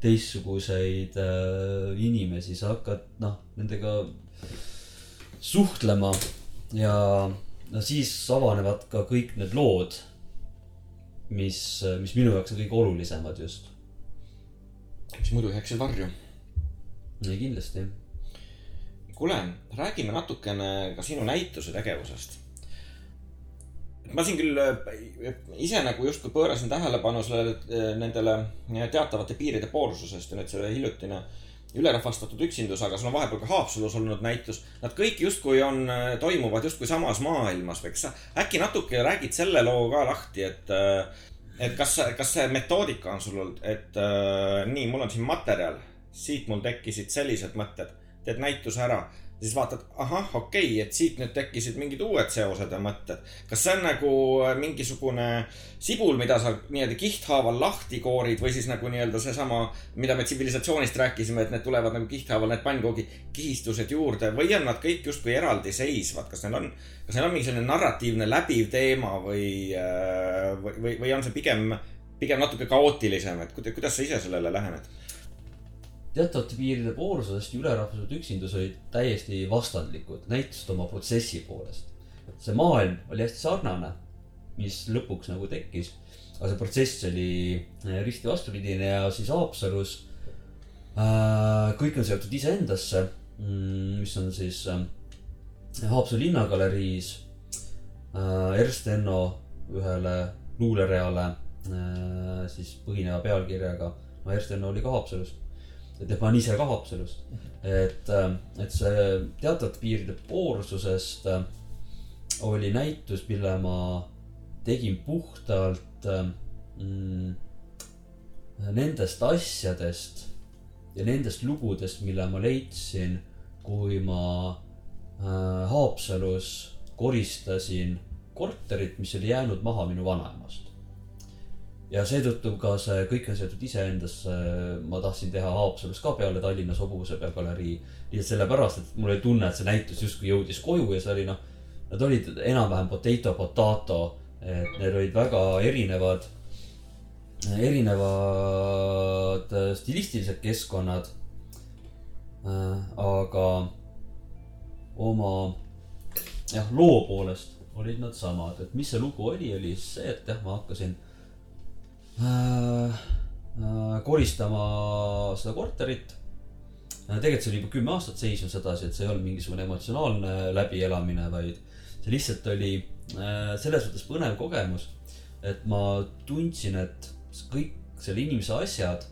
teistsuguseid äh, inimesi, sa hakkad noh, nendega suhtlema ja no siis avanevad ka kõik need lood, mis, mis minu jaoks on kõige olulisemad just. mis muidu jääksid varju. kindlasti. kuule, räägime natukene ka sinu näituse tegevusest. Ma siin küll äh, ise nagu justkui pöörasin tähelepanu sellele, nendele teatavate piiride poolsusest ja nüüd see hiljutine ülerahvastatud üksindus, aga sul on vahepeal ka Haapsalus olnud näitus. Nad kõik justkui on, toimuvad justkui samas maailmas kas sa äkki natuke räägid selle loo ka lahti, et, et kas, kas see metoodika on sul olnud, et äh, nii, mul on siin materjal, siit mul tekkisid sellised mõtted, teed näituse ära, siis vaatad, ahah, okei okay,, et siit nüüd tekkisid mingid uued seosed ja mõtted. kas see on nagu mingisugune sibul, mida sa nii-öelda kihthaaval lahti koorid või siis nagu nii-öelda seesama, mida me tsivilisatsioonist rääkisime, et need tulevad nagu kihthaaval need pannkoogi kihistused juurde või on nad kõik justkui eraldiseisvad, kas neil on, kas neil on mingi selline narratiivne läbiv teema või, või, või, või on see pigem, pigem natuke kaootilisem, et kuidas sa ise sellele lähened? Teatavate piiride poolsusest ja ülerahvused üksindus olid täiesti vastandlikud, näitasid oma protsessi poolest. see maailm oli hästi sarnane, mis lõpuks nagu tekkis, aga see protsess oli äh, risti vastupidine ja siis Haapsalus äh, kõik on seotud iseendasse, mis on siis äh, Haapsalu linnagaleriis äh, Ernst Enno ühele luulereale äh, siis põhineva pealkirjaga, no Ernst Enno oli ka Haapsalust ja tema on ise ka Haapsalust. et, et see teatavate piiride poorsusest äh, oli näitus, mille ma tegin puhtalt mm, nendest asjadest ja nendest lugudest, mille ma leidsin, kui ma äh, Haapsalus koristasin korterit, mis oli jäänud maha minu vanaemast ja seetõttu ka see kõik on seotud iseendasse, ma tahtsin teha Haapsalus ka peale Tallinnas hobusepea galerii. lihtsalt sellepärast, et mul oli tunne, et see näitus justkui jõudis koju ja see oli noh, nad olid enam-vähem potato potato, et need olid väga erinevad, erinevad äh, stilistilised keskkonnad. aga oma jah, loo poolest olid nad samad, et mis see lugu oli, oli see, et jah, ma hakkasin äh, äh, koristama seda korterit äh,. tegelikult see oli juba kümme aastat seisnud sedasi, et see ei olnud mingisugune emotsionaalne läbielamine, vaid see lihtsalt oli äh, selles mõttes põnev kogemus, et ma tundsin, et kõik selle inimese asjad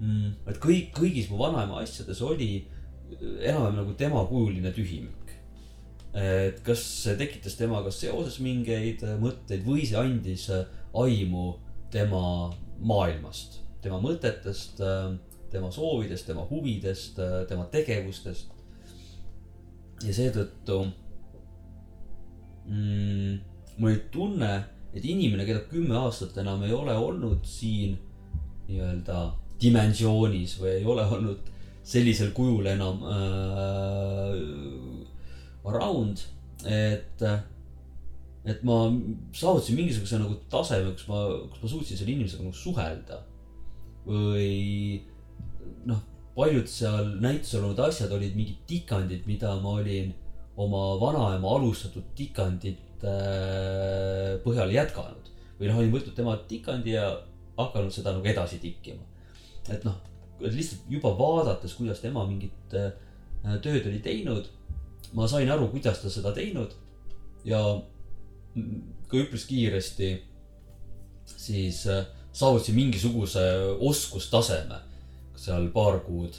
mm,, et kõik, kõigis mu vanaema asjades oli enam-vähem nagu temakujuline tühimik. et kas see tekitas temaga seoses mingeid mõtteid või see andis aimu tema maailmast, tema mõtetest, tema soovidest, tema huvidest, tema tegevustest. ja seetõttu mm, mul oli tunne, et inimene, keda kümme aastat enam ei ole olnud siin nii-öelda dimensioonis või ei ole olnud sellisel kujul enam äh, around, et, et ma saavutasin mingisuguse nagu taseme, kus ma, kus ma suutsin selle inimesega nagu suhelda. või noh, paljud seal näitusel olnud asjad olid mingid tikandid, mida ma olin oma vanaema alustatud tikandite põhjal jätkanud. või noh, olin võtnud tema tikandi ja hakanud seda nagu edasi tikkima. et noh, lihtsalt juba vaadates, kuidas tema mingit äh, tööd oli teinud, ma sain aru, kuidas ta seda teinud ja ka üpris kiiresti siis äh, saavutasin mingisuguse oskustaseme seal paar kuud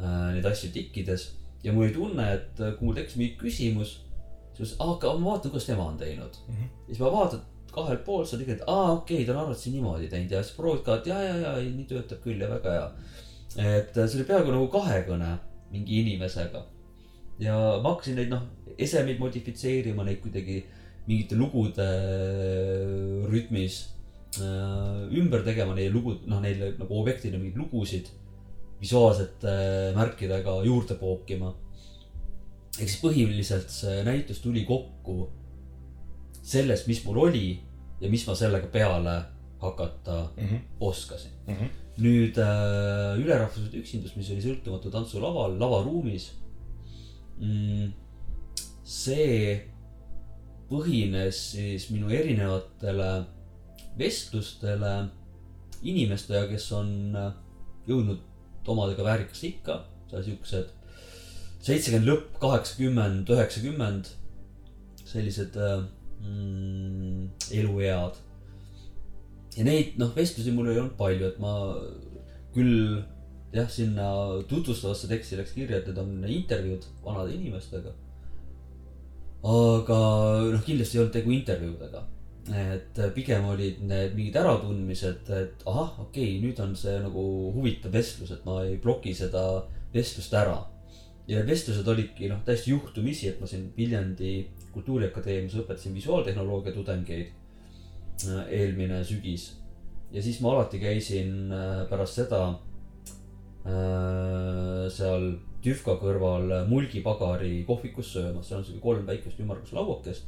äh, neid asju tikkides ja mul oli tunne, et äh, kui mul tekkis mingi küsimus, siis aga ma vaatan, kuidas tema on teinud mm. -hmm. ja siis ma vaatan kahelt poolt seda tegelikult, aa okei okay,, ta on arvatavasti niimoodi teinud ja siis proovid ka, et ja, ja, ja nii töötab küll ja väga hea. et äh, see oli peaaegu nagu kahekõne mingi inimesega. ja ma hakkasin neid noh, esemeid modifitseerima, neid kuidagi mingite lugude äh, rütmis äh, ümber tegema, neile lugud, noh neile nagu objektile mingeid lugusid visuaalsete äh, märkidega juurde pookima. ehk siis põhiliselt see näitus tuli kokku sellest, mis mul oli ja mis ma sellega peale hakata mm -hmm. oskasin mm. -hmm. nüüd äh, ülerahvuslik üksindus, mis oli sõltumatu tantsulaval, lavaruumis mm,. see põhines siis minu erinevatele vestlustele inimestega, kes on äh, jõudnud omadega väärikasse ikka, seal siuksed seitsekümmend lõpp, kaheksakümmend, üheksakümmend. sellised äh, mm, eluead. ja neid, noh, vestlusi mul ei olnud palju, et ma küll jah, sinna tutvustavasse teksti läks kirja, et need on intervjuud vanade inimestega. Aga noh, kindlasti ei olnud tegu intervjuudega. et pigem olid need mingid äratundmised, et ahah, okei okay,, nüüd on see nagu huvitav vestlus, et ma ei bloki seda vestlust ära. ja need vestlused olidki noh, täiesti juhtumisi, et ma siin Viljandi Kultuuriakadeemias õpetasin visuaaltehnoloogia tudengeid äh, eelmine sügis. ja siis ma alati käisin äh, pärast seda äh, seal Tüfka kõrval Mulgipagari kohvikus söömas, seal on siuke kolm väikest ümmarguslauakest.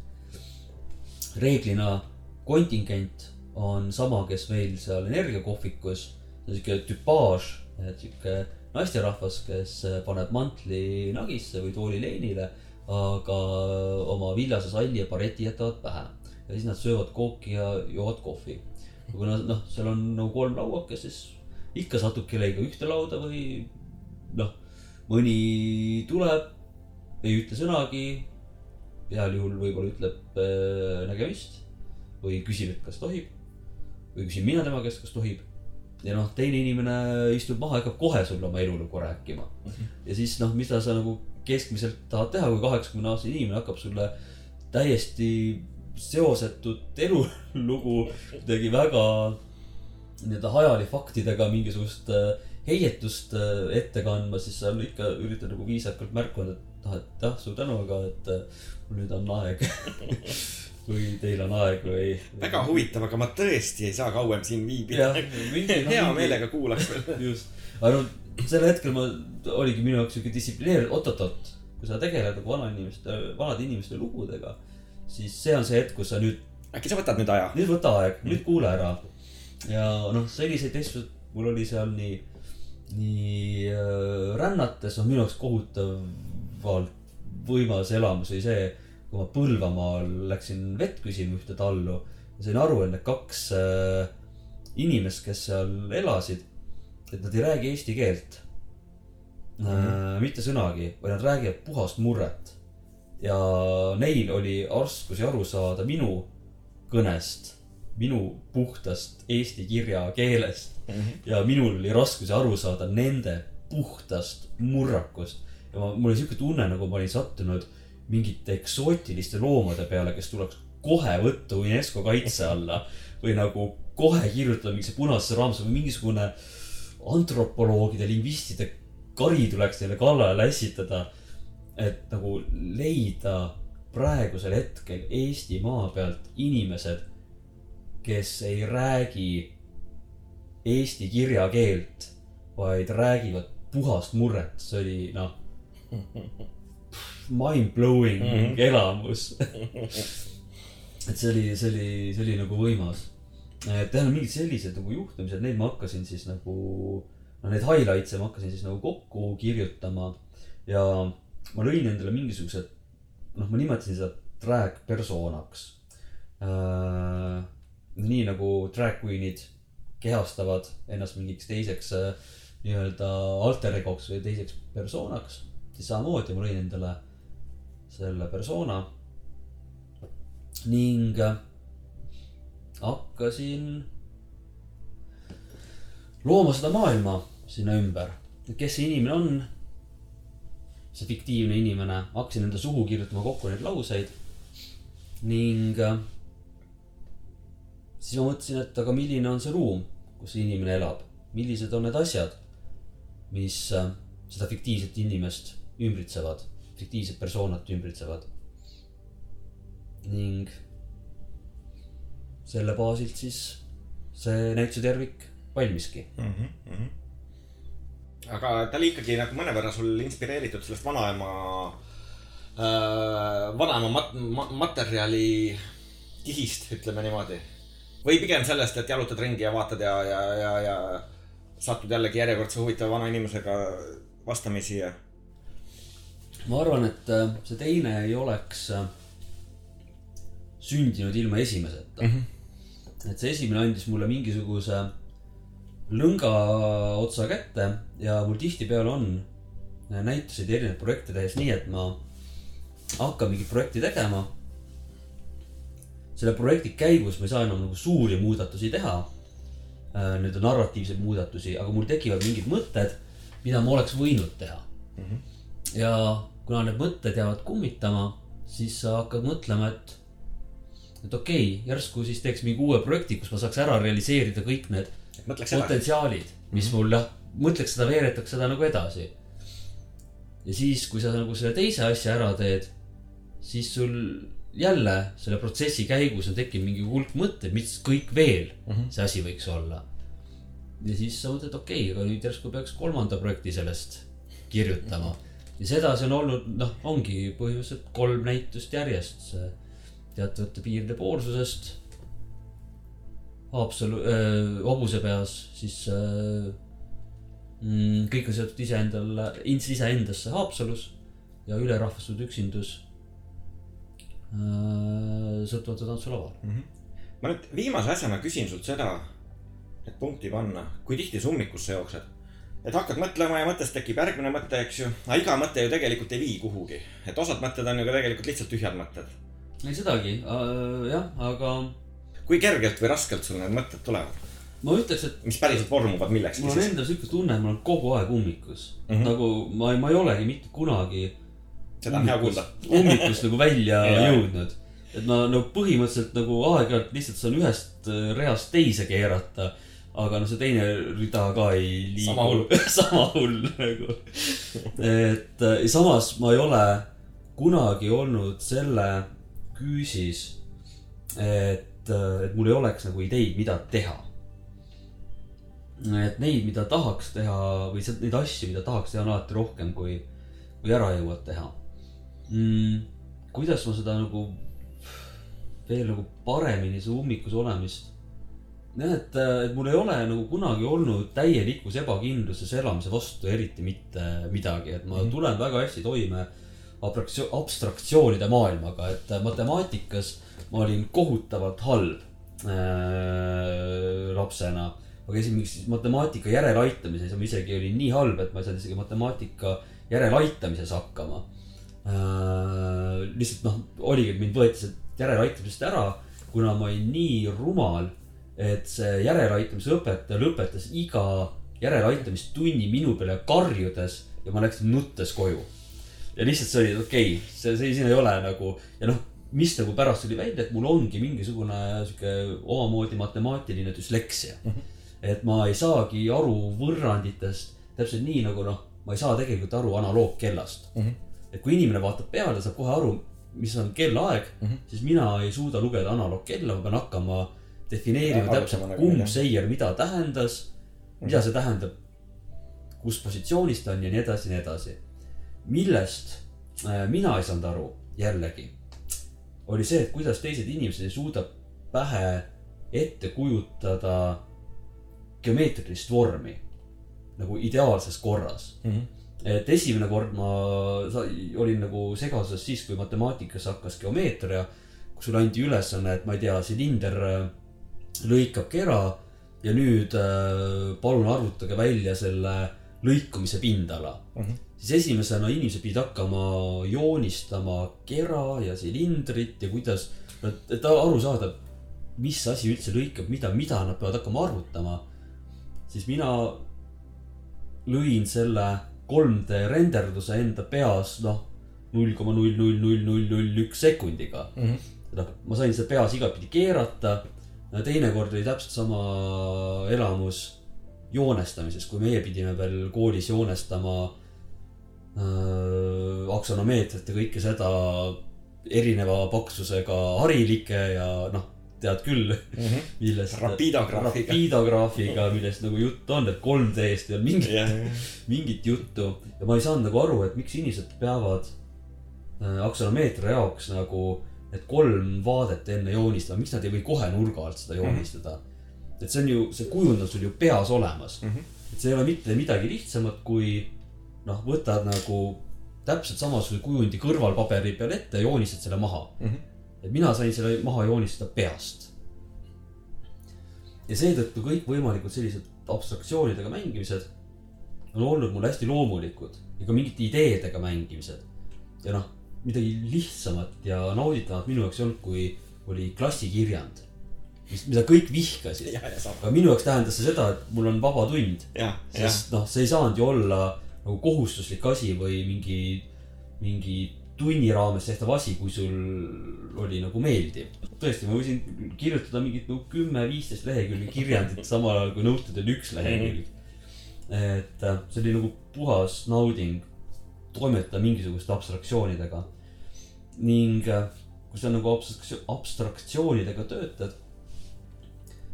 reeglina kontingent on sama, kes meil seal energiakohvikus, see on siuke tüpaaž, et siuke naisterahvas, kes paneb mantli nagisse või tooli leenile, aga oma villase salli ja bareti jätavad pähe. ja siis nad söövad kooki ja joovad kohvi. kuna noh, seal on nagu kolm lauakest, siis ikka satub kellegagi ühte lauda või noh, mõni tuleb, ei ütle sõnagi. heal juhul võib-olla ütleb äh, nägemist või küsib, et kas tohib. või küsin mina tema käest, kas tohib. ja noh, teine inimene istub maha, hakkab kohe sulle oma elulugu rääkima. ja siis noh, mida sa nagu keskmiselt tahad teha, kui kaheksakümne aastane inimene hakkab sulle täiesti seosetut elulugu kuidagi väga nii-öelda hajali faktidega mingisugust äh, heietust äh, ette kandma, siis sa ikka üritad nagu viisakalt märku anda, et noh, et jah, suur tänu, aga et äh, mul nüüd on aeg. [LAUGHS] või teil on aeg või. väga huvitav, aga ma tõesti ei saa kauem siin viibida noh, hea meelega kuulaks veel. just, aga no sel hetkel ma, oligi minu jaoks siuke distsiplineeritud, oot-oot-oot. kui sa tegeled nagu vanainimeste, vanade inimeste lugudega, siis see on see hetk, kus sa nüüd, äkki sa võtad nüüd aja? nüüd võta aeg, nüüd kuula ära. ja noh, selliseid asju mul oli seal nii, nii äh, rännates, noh minu jaoks kohutavalt võimas elamus oli see, kui ma Põlvamaal läksin vett küsima ühte tallu ja sain aru, et need kaks äh, inimest, kes seal elasid, et nad ei räägi eesti keelt mm. -hmm. mitte sõnagi, vaid nad räägivad puhast murret. ja neil oli raskusi aru saada minu kõnest, minu puhtast eesti kirjakeelest mm. -hmm. ja minul oli raskusi aru saada nende puhtast murrakust. ja ma, mul oli siuke tunne, nagu ma olin sattunud mingite eksootiliste loomade peale, kes tuleks kohe võtta UNESCO kaitse alla või nagu kohe kirjutada mingisse punasesse raamatusse või mingisugune antropoloogide, lingvistide kari tuleks neile kallale ässitada. et nagu leida praegusel hetkel Eestimaa pealt inimesed, kes ei räägi eesti kirjakeelt, vaid räägivad puhast murret, see oli noh, mind-blowing mm -hmm. elamus. et see oli, see oli, see oli nagu võimas. et jah, mingid sellised nagu juhtumised, neid ma hakkasin siis nagu, no neid highlights'e ma hakkasin siis nagu kokku kirjutama ja ma lõin endale mingisugused, noh, ma nimetasin seda drag personaks äh,. Nii nagu drag queen'id kehastavad ennast mingiks teiseks äh, nii-öelda alter egoks või teiseks personaks, siis samamoodi ma lõin endale selle persona. ning äh, hakkasin looma seda maailma sinna ümber, kes see inimene on. see fiktiivne inimene, hakkasin enda suhu kirjutama kokku neid lauseid ning äh, siis ma mõtlesin, et aga milline on see ruum, kus see inimene elab, millised on need asjad, mis äh, seda fiktiivset inimest ümbritsevad, fiktiivset persoonat ümbritsevad. ning selle baasilt siis see näituse tervik valmiski. mm. -hmm. aga ta oli ikkagi nagu mõnevõrra sul inspireeritud sellest vanaema äh,, vanaema mat-, ma, materjali kihist, ütleme niimoodi. Või pigem sellest, et jalutad ringi ja vaatad ja, ja, ja, ja satud jällegi järjekordse huvitava vanainimesega vastamisi ja. ma arvan, et äh, see teine ei oleks äh, sündinud ilma esimeseta mm. -hmm. et see esimene andis mulle mingisuguse lõnga otsa kätte ja mul tihtipeale on näituseid ja erinevaid projekte tehes nii, et ma hakkan mingit projekti tegema. Selle projekti käigus ma ei saa enam nagu suuri muudatusi teha. Need on narratiivseid muudatusi, aga mul tekivad mingid mõtted, mida ma oleks võinud teha mm. -hmm. ja kuna need mõtted jäävad kummitama, siis sa hakkad mõtlema, et, et okei okay,, järsku siis teeks mingi uue projekti, kus ma saaks ära realiseerida kõik need mõtleks potentsiaalid, mis mul jah, mõtleks seda, veeretaks seda nagu edasi. ja siis, kui sa nagu selle teise asja ära teed, siis sul jälle selle protsessi käigus on tekkinud mingi hulk mõtteid, mis kõik veel mm -hmm. see asi võiks olla. ja siis sa mõtled, okei okay,, aga nüüd järsku peaks kolmanda projekti sellest kirjutama. ja sedasi on olnud, noh, ongi põhimõtteliselt kolm näitust järjest, teatavate piiride poolsusest Haapsalu äh,, hobuse peas, siis äh, mm, kõik on seotud iseendale, iseendasse Haapsalus ja ülerahvastatud üksindus äh, sõltumatu tantsulaval. ma nüüd viimase asjana küsin sult seda, et punkti panna, kui tihti sa ummikusse jooksed? et hakkad mõtlema ja mõttest tekib järgmine mõte, eks ju, aga iga mõte ju tegelikult ei vii kuhugi. et osad mõtted on ju ka tegelikult lihtsalt tühjad mõtted. ei sedagi äh,, jah, aga kui kergelt või raskelt sul need mõtted tulevad, ma ütleks, et mis päriselt vormuvad millekski mul on endal siuke tunne, et ma olen kogu aeg ummikus mm. -hmm. nagu ma, ma ei olegi mitte kunagi seda on hea kuulda. ummikust nagu välja [LAUGHS] jõudnud. et ma no põhimõtteliselt nagu aeg-ajalt lihtsalt saan ühest äh, reast teise keerata. aga noh, see teine rida ka ei liigu. Sama hull. [LAUGHS] sama hull nagu. et äh, samas ma ei ole kunagi olnud selle küüsis, et, et mul ei oleks nagu ideid, mida teha. et neid, mida tahaks teha või neid asju, mida tahaks teha, on alati rohkem kui, kui ära jõuad teha mm,. kuidas ma seda nagu veel nagu paremini see ummikus olemist. jah, et, et mul ei ole nagu kunagi olnud täielikus ebakindluses elamise vastu eriti mitte midagi, et ma mm -hmm. tulen väga hästi toime abstraktsioon, abstraktsioonide maailmaga, et matemaatikas ma olin kohutavalt halb äh, lapsena. ma käisin mingis matemaatika järeleaitamises ja ma isegi olin nii halb, et ma ei saanud isegi matemaatika järeleaitamises hakkama äh,. lihtsalt noh, oligi, et mind võeti sealt järeleaitamisest ära, kuna ma olin nii rumal, et see järeleaitamise õpetaja lõpetas iga järeleaitamistunni minu peale karjudes ja ma läksin nuttes koju. ja lihtsalt see oli okei okay,, see, see siin ei ole nagu ja noh, mis nagu pärast tuli välja, et mul ongi mingisugune sihuke omamoodi matemaatiline düsleksia mm. -hmm. et ma ei saagi aru võrranditest täpselt nii nagu noh, ma ei saa tegelikult aru analoogkellast mm. -hmm. Et kui inimene vaatab peale, saab kohe aru, mis on kellaaeg mm, -hmm. siis mina ei suuda lugeda analoogkella, ma pean hakkama defineerima täpselt nagu, kumb seier mida tähendas, mida see tähendab, kus positsioonis ta on ja nii edasi ja nii edasi. millest äh, mina ei saanud aru, jällegi, oli see, et kuidas teised inimesed ei suuda pähe ette kujutada geomeetrilist vormi nagu ideaalses korras Mhm. Et esimene kord ma olin nagu segaduses siis, kui matemaatikas hakkas geomeetria, kus sulle anti ülesanne, et ma ei tea, silinder äh, lõikab kera ja nüüd äh, palun arvutage välja selle lõikumise pindala mm. -hmm. siis esimesena inimesed pidid hakkama joonistama kera ja silindrit ja kuidas, et aru saada, mis asi üldse lõikab mida, mida nad peavad hakkama arvutama. siis mina lõin selle 3D renderduse enda peas, noh, null koma null null null null null üks sekundiga mm. -hmm. noh, ma sain seda peas igatpidi keerata. teinekord oli täpselt sama elamus joonestamises, kui meie pidime veel koolis joonestama äh, aksonomeetrit ja kõike seda erineva paksusega harilikke ja noh, tead küll mm, -hmm. millest. Rapidograafiga. rapidograafiga, millest nagu jutt on, et 3D-st ei olnud mingit jah, mingit juttu ja ma ei saanud nagu aru, et miks inimesed peavad äh, aksonomeetria jaoks nagu need kolm vaadet enne joonistama, miks nad ei või kohe nurga alt seda joonistada mm. -hmm. et see on ju, see kujund on sul ju peas olemas mm. -hmm. et see ei ole mitte midagi lihtsamat, kui noh, võtad nagu täpselt samasuguse kujundi kõrvalpaberi peal ette ja joonistad selle maha mm. -hmm. Et mina sain selle maha joonistada peast. ja seetõttu kõikvõimalikud sellised abstraktsioonidega mängimised on olnud mul hästi loomulikud ja ka mingite ideedega mängimised. ja noh, midagi lihtsamat ja nauditavat minu jaoks ei olnud, kui oli klassikirjand, mis, mida kõik vihkasid. aga minu jaoks tähendas see seda, et mul on vaba tund, sest noh, see ei saanud ju olla nagu kohustuslik asi või mingi, mingi tunni raames tehtav asi, kui sul oli nagu meeldiv. tõesti, ma võisin kirjutada mingit nagu kümme-viisteist lehekülge kirjandit samal ajal kui nõutud on üks lehekülg. et äh, see oli nagu puhas nauding toimetada mingisuguste abstraktsioonidega. ning äh, kui sa nagu abstraktsioon, abstraktsioonidega töötad,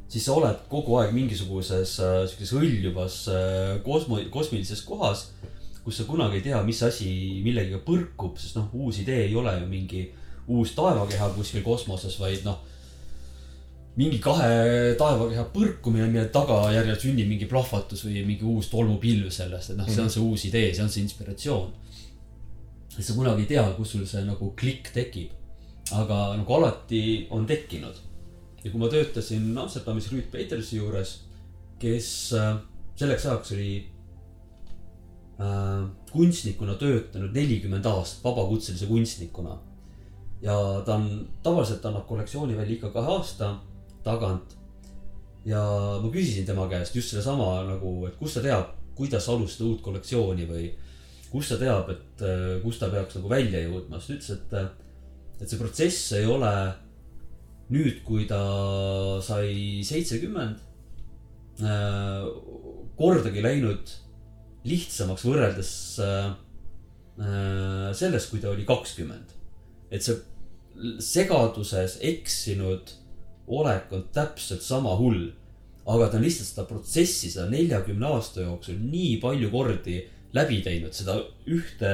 siis sa oled kogu aeg mingisuguses äh, sihukeses hõljuvas äh, kosmo, kosmilises kohas, kus sa kunagi ei tea, mis asi millegagi põrkub, sest noh, uus idee ei ole ju mingi uus taevakeha kuskil kosmoses, vaid noh, mingi kahe taevakeha põrkumine, mille tagajärjel sünnib mingi plahvatus või mingi uus tolmupilv sellest, et noh, see on see uus idee, see on see inspiratsioon. et sa kunagi ei tea, kus sul see nagu klikk tekib. aga nagu alati on tekkinud ja kui ma töötasin Amsterdamis Ruth Petersi juures, kes äh, selleks ajaks oli kunstnikuna töötanud nelikümmend aastat vabakutselise kunstnikuna. ja ta on, tavaliselt annab kollektsiooni välja iga kahe aasta tagant. ja ma küsisin tema käest just sedasama nagu, et kust ta teab, kuidas alustada uut kollektsiooni või kust ta teab, et äh, kus ta peaks nagu välja jõudma, siis ta ütles, et, et see protsess ei ole nüüd, kui ta sai seitsekümmend, kordagi läinud lihtsamaks võrreldes äh, äh, sellest, kui ta oli kakskümmend. et see segaduses eksinud olek on täpselt sama hull. aga ta on lihtsalt seda protsessi, seda neljakümne aasta jooksul nii palju kordi läbi teinud, seda ühte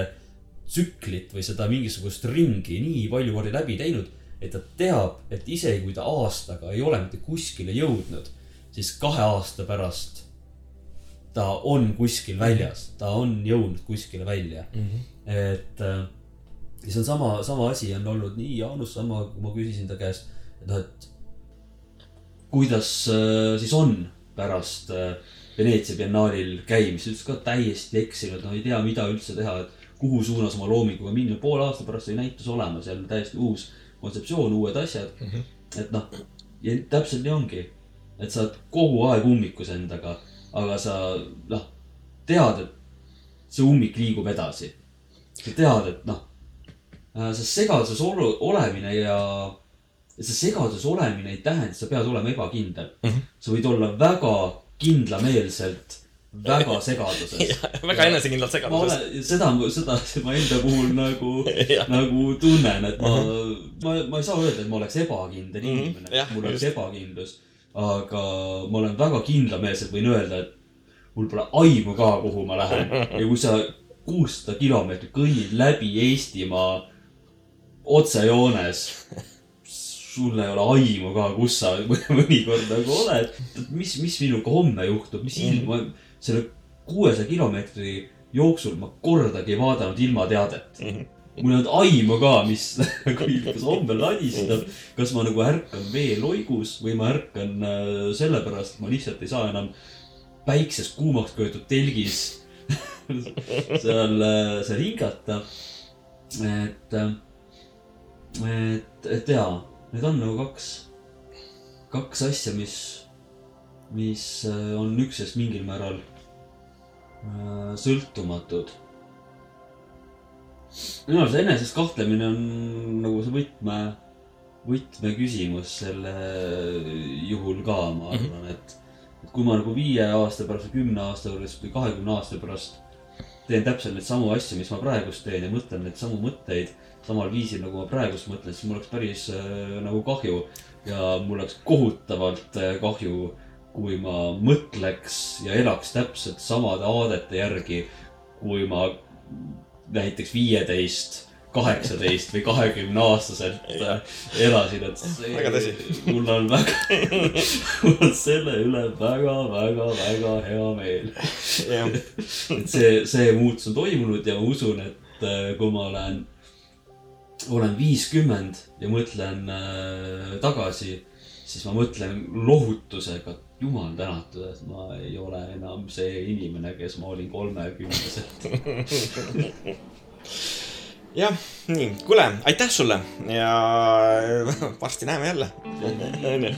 tsüklit või seda mingisugust ringi nii palju kordi läbi teinud, et ta teab, et isegi kui ta aastaga ei ole mitte kuskile jõudnud, siis kahe aasta pärast ta on kuskil väljas, ta on jõudnud kuskile välja mm. -hmm. et äh, ja see on sama, sama asi on olnud nii Jaanus sama, kui ma küsisin ta käest, et noh, et kuidas äh, siis on pärast äh, Veneetsia biennaalil käimist, ütles ka täiesti eksinud, no ei tea, mida üldse teha, et kuhu suunas oma loominguga minna, poole aasta pärast oli näitus olemas, jälle täiesti uus kontseptsioon, uued asjad mm. -hmm. et noh, ja täpselt nii ongi, et sa oled kogu aeg ummikus endaga, aga sa noh, tead, et see ummik liigub edasi. sa tead, et noh, see segaduses olu- olemine ja, see segaduses olemine ei tähenda, et sa pead olema ebakindel mm. -hmm. sa võid olla väga kindlameelselt väga [LAUGHS] segaduses. väga enesekindlalt segaduses. seda, seda [LAUGHS] ma enda puhul nagu [LAUGHS] nagu tunnen, et ma, ma, ma ei saa öelda, et ma oleks ebakindel Mhm, inimene jah, mul oleks ebakindlus. Aga ma olen väga kindlameelselt võin öelda, et mul pole aimu ka, kuhu ma lähen. [LAUGHS] ja kui sa kuussada kilomeetrit kõnnid läbi Eestimaa otsejoones, sul ei ole aimu ka, kus sa [LAUGHS] mõnikord nagu oled. mis, mis minuga homme juhtub, mis ilm, ma selle kuuesaja kilomeetri jooksul ma kordagi ei vaadanud ilmateadet. Mul ei olnud aimu ka, mis [LAUGHS] kas homme ladistab, kas ma nagu ärkan veeloigus või ma ärkan äh, sellepärast, et ma lihtsalt ei saa enam päikses kuumaks köetud telgis [LAUGHS] seal, seal hingata. et, et, et jaa, need on nagu kaks, kaks asja, mis, mis äh, on üksteisest mingil määral äh, sõltumatud. Minu arust enesest kahtlemine on nagu see võtme, võtmeküsimus selle juhul ka, ma arvan, et, et kui ma nagu viie aasta pärast või kümne aasta pärast või kahekümne aasta pärast teen täpselt neid samu asju, mis ma praegust teen ja mõtlen neid samu mõtteid samal viisil, nagu ma praegust mõtlen, siis mul oleks päris äh, nagu kahju. Ja mul oleks kohutavalt äh, kahju, kui ma mõtleks ja elaks täpselt samade aadete järgi, kui ma näiteks viieteist, kaheksateist või kahekümne aastaselt äh, elasin, et see Väga mul on väga, [LAUGHS] mul on selle üle väga-väga-väga hea meel. et see, see muutus on toimunud ja ma usun, et äh, kui ma olen, olen viiskümmend ja mõtlen äh, tagasi, siis ma mõtlen lohutusega, jumal tänatud, et ma ei ole enam see inimene, kes ma olin kolmekümneselt. [LAUGHS] jah, nii, kuule, aitäh sulle ja [LAUGHS] varsti näeme jälle. onju.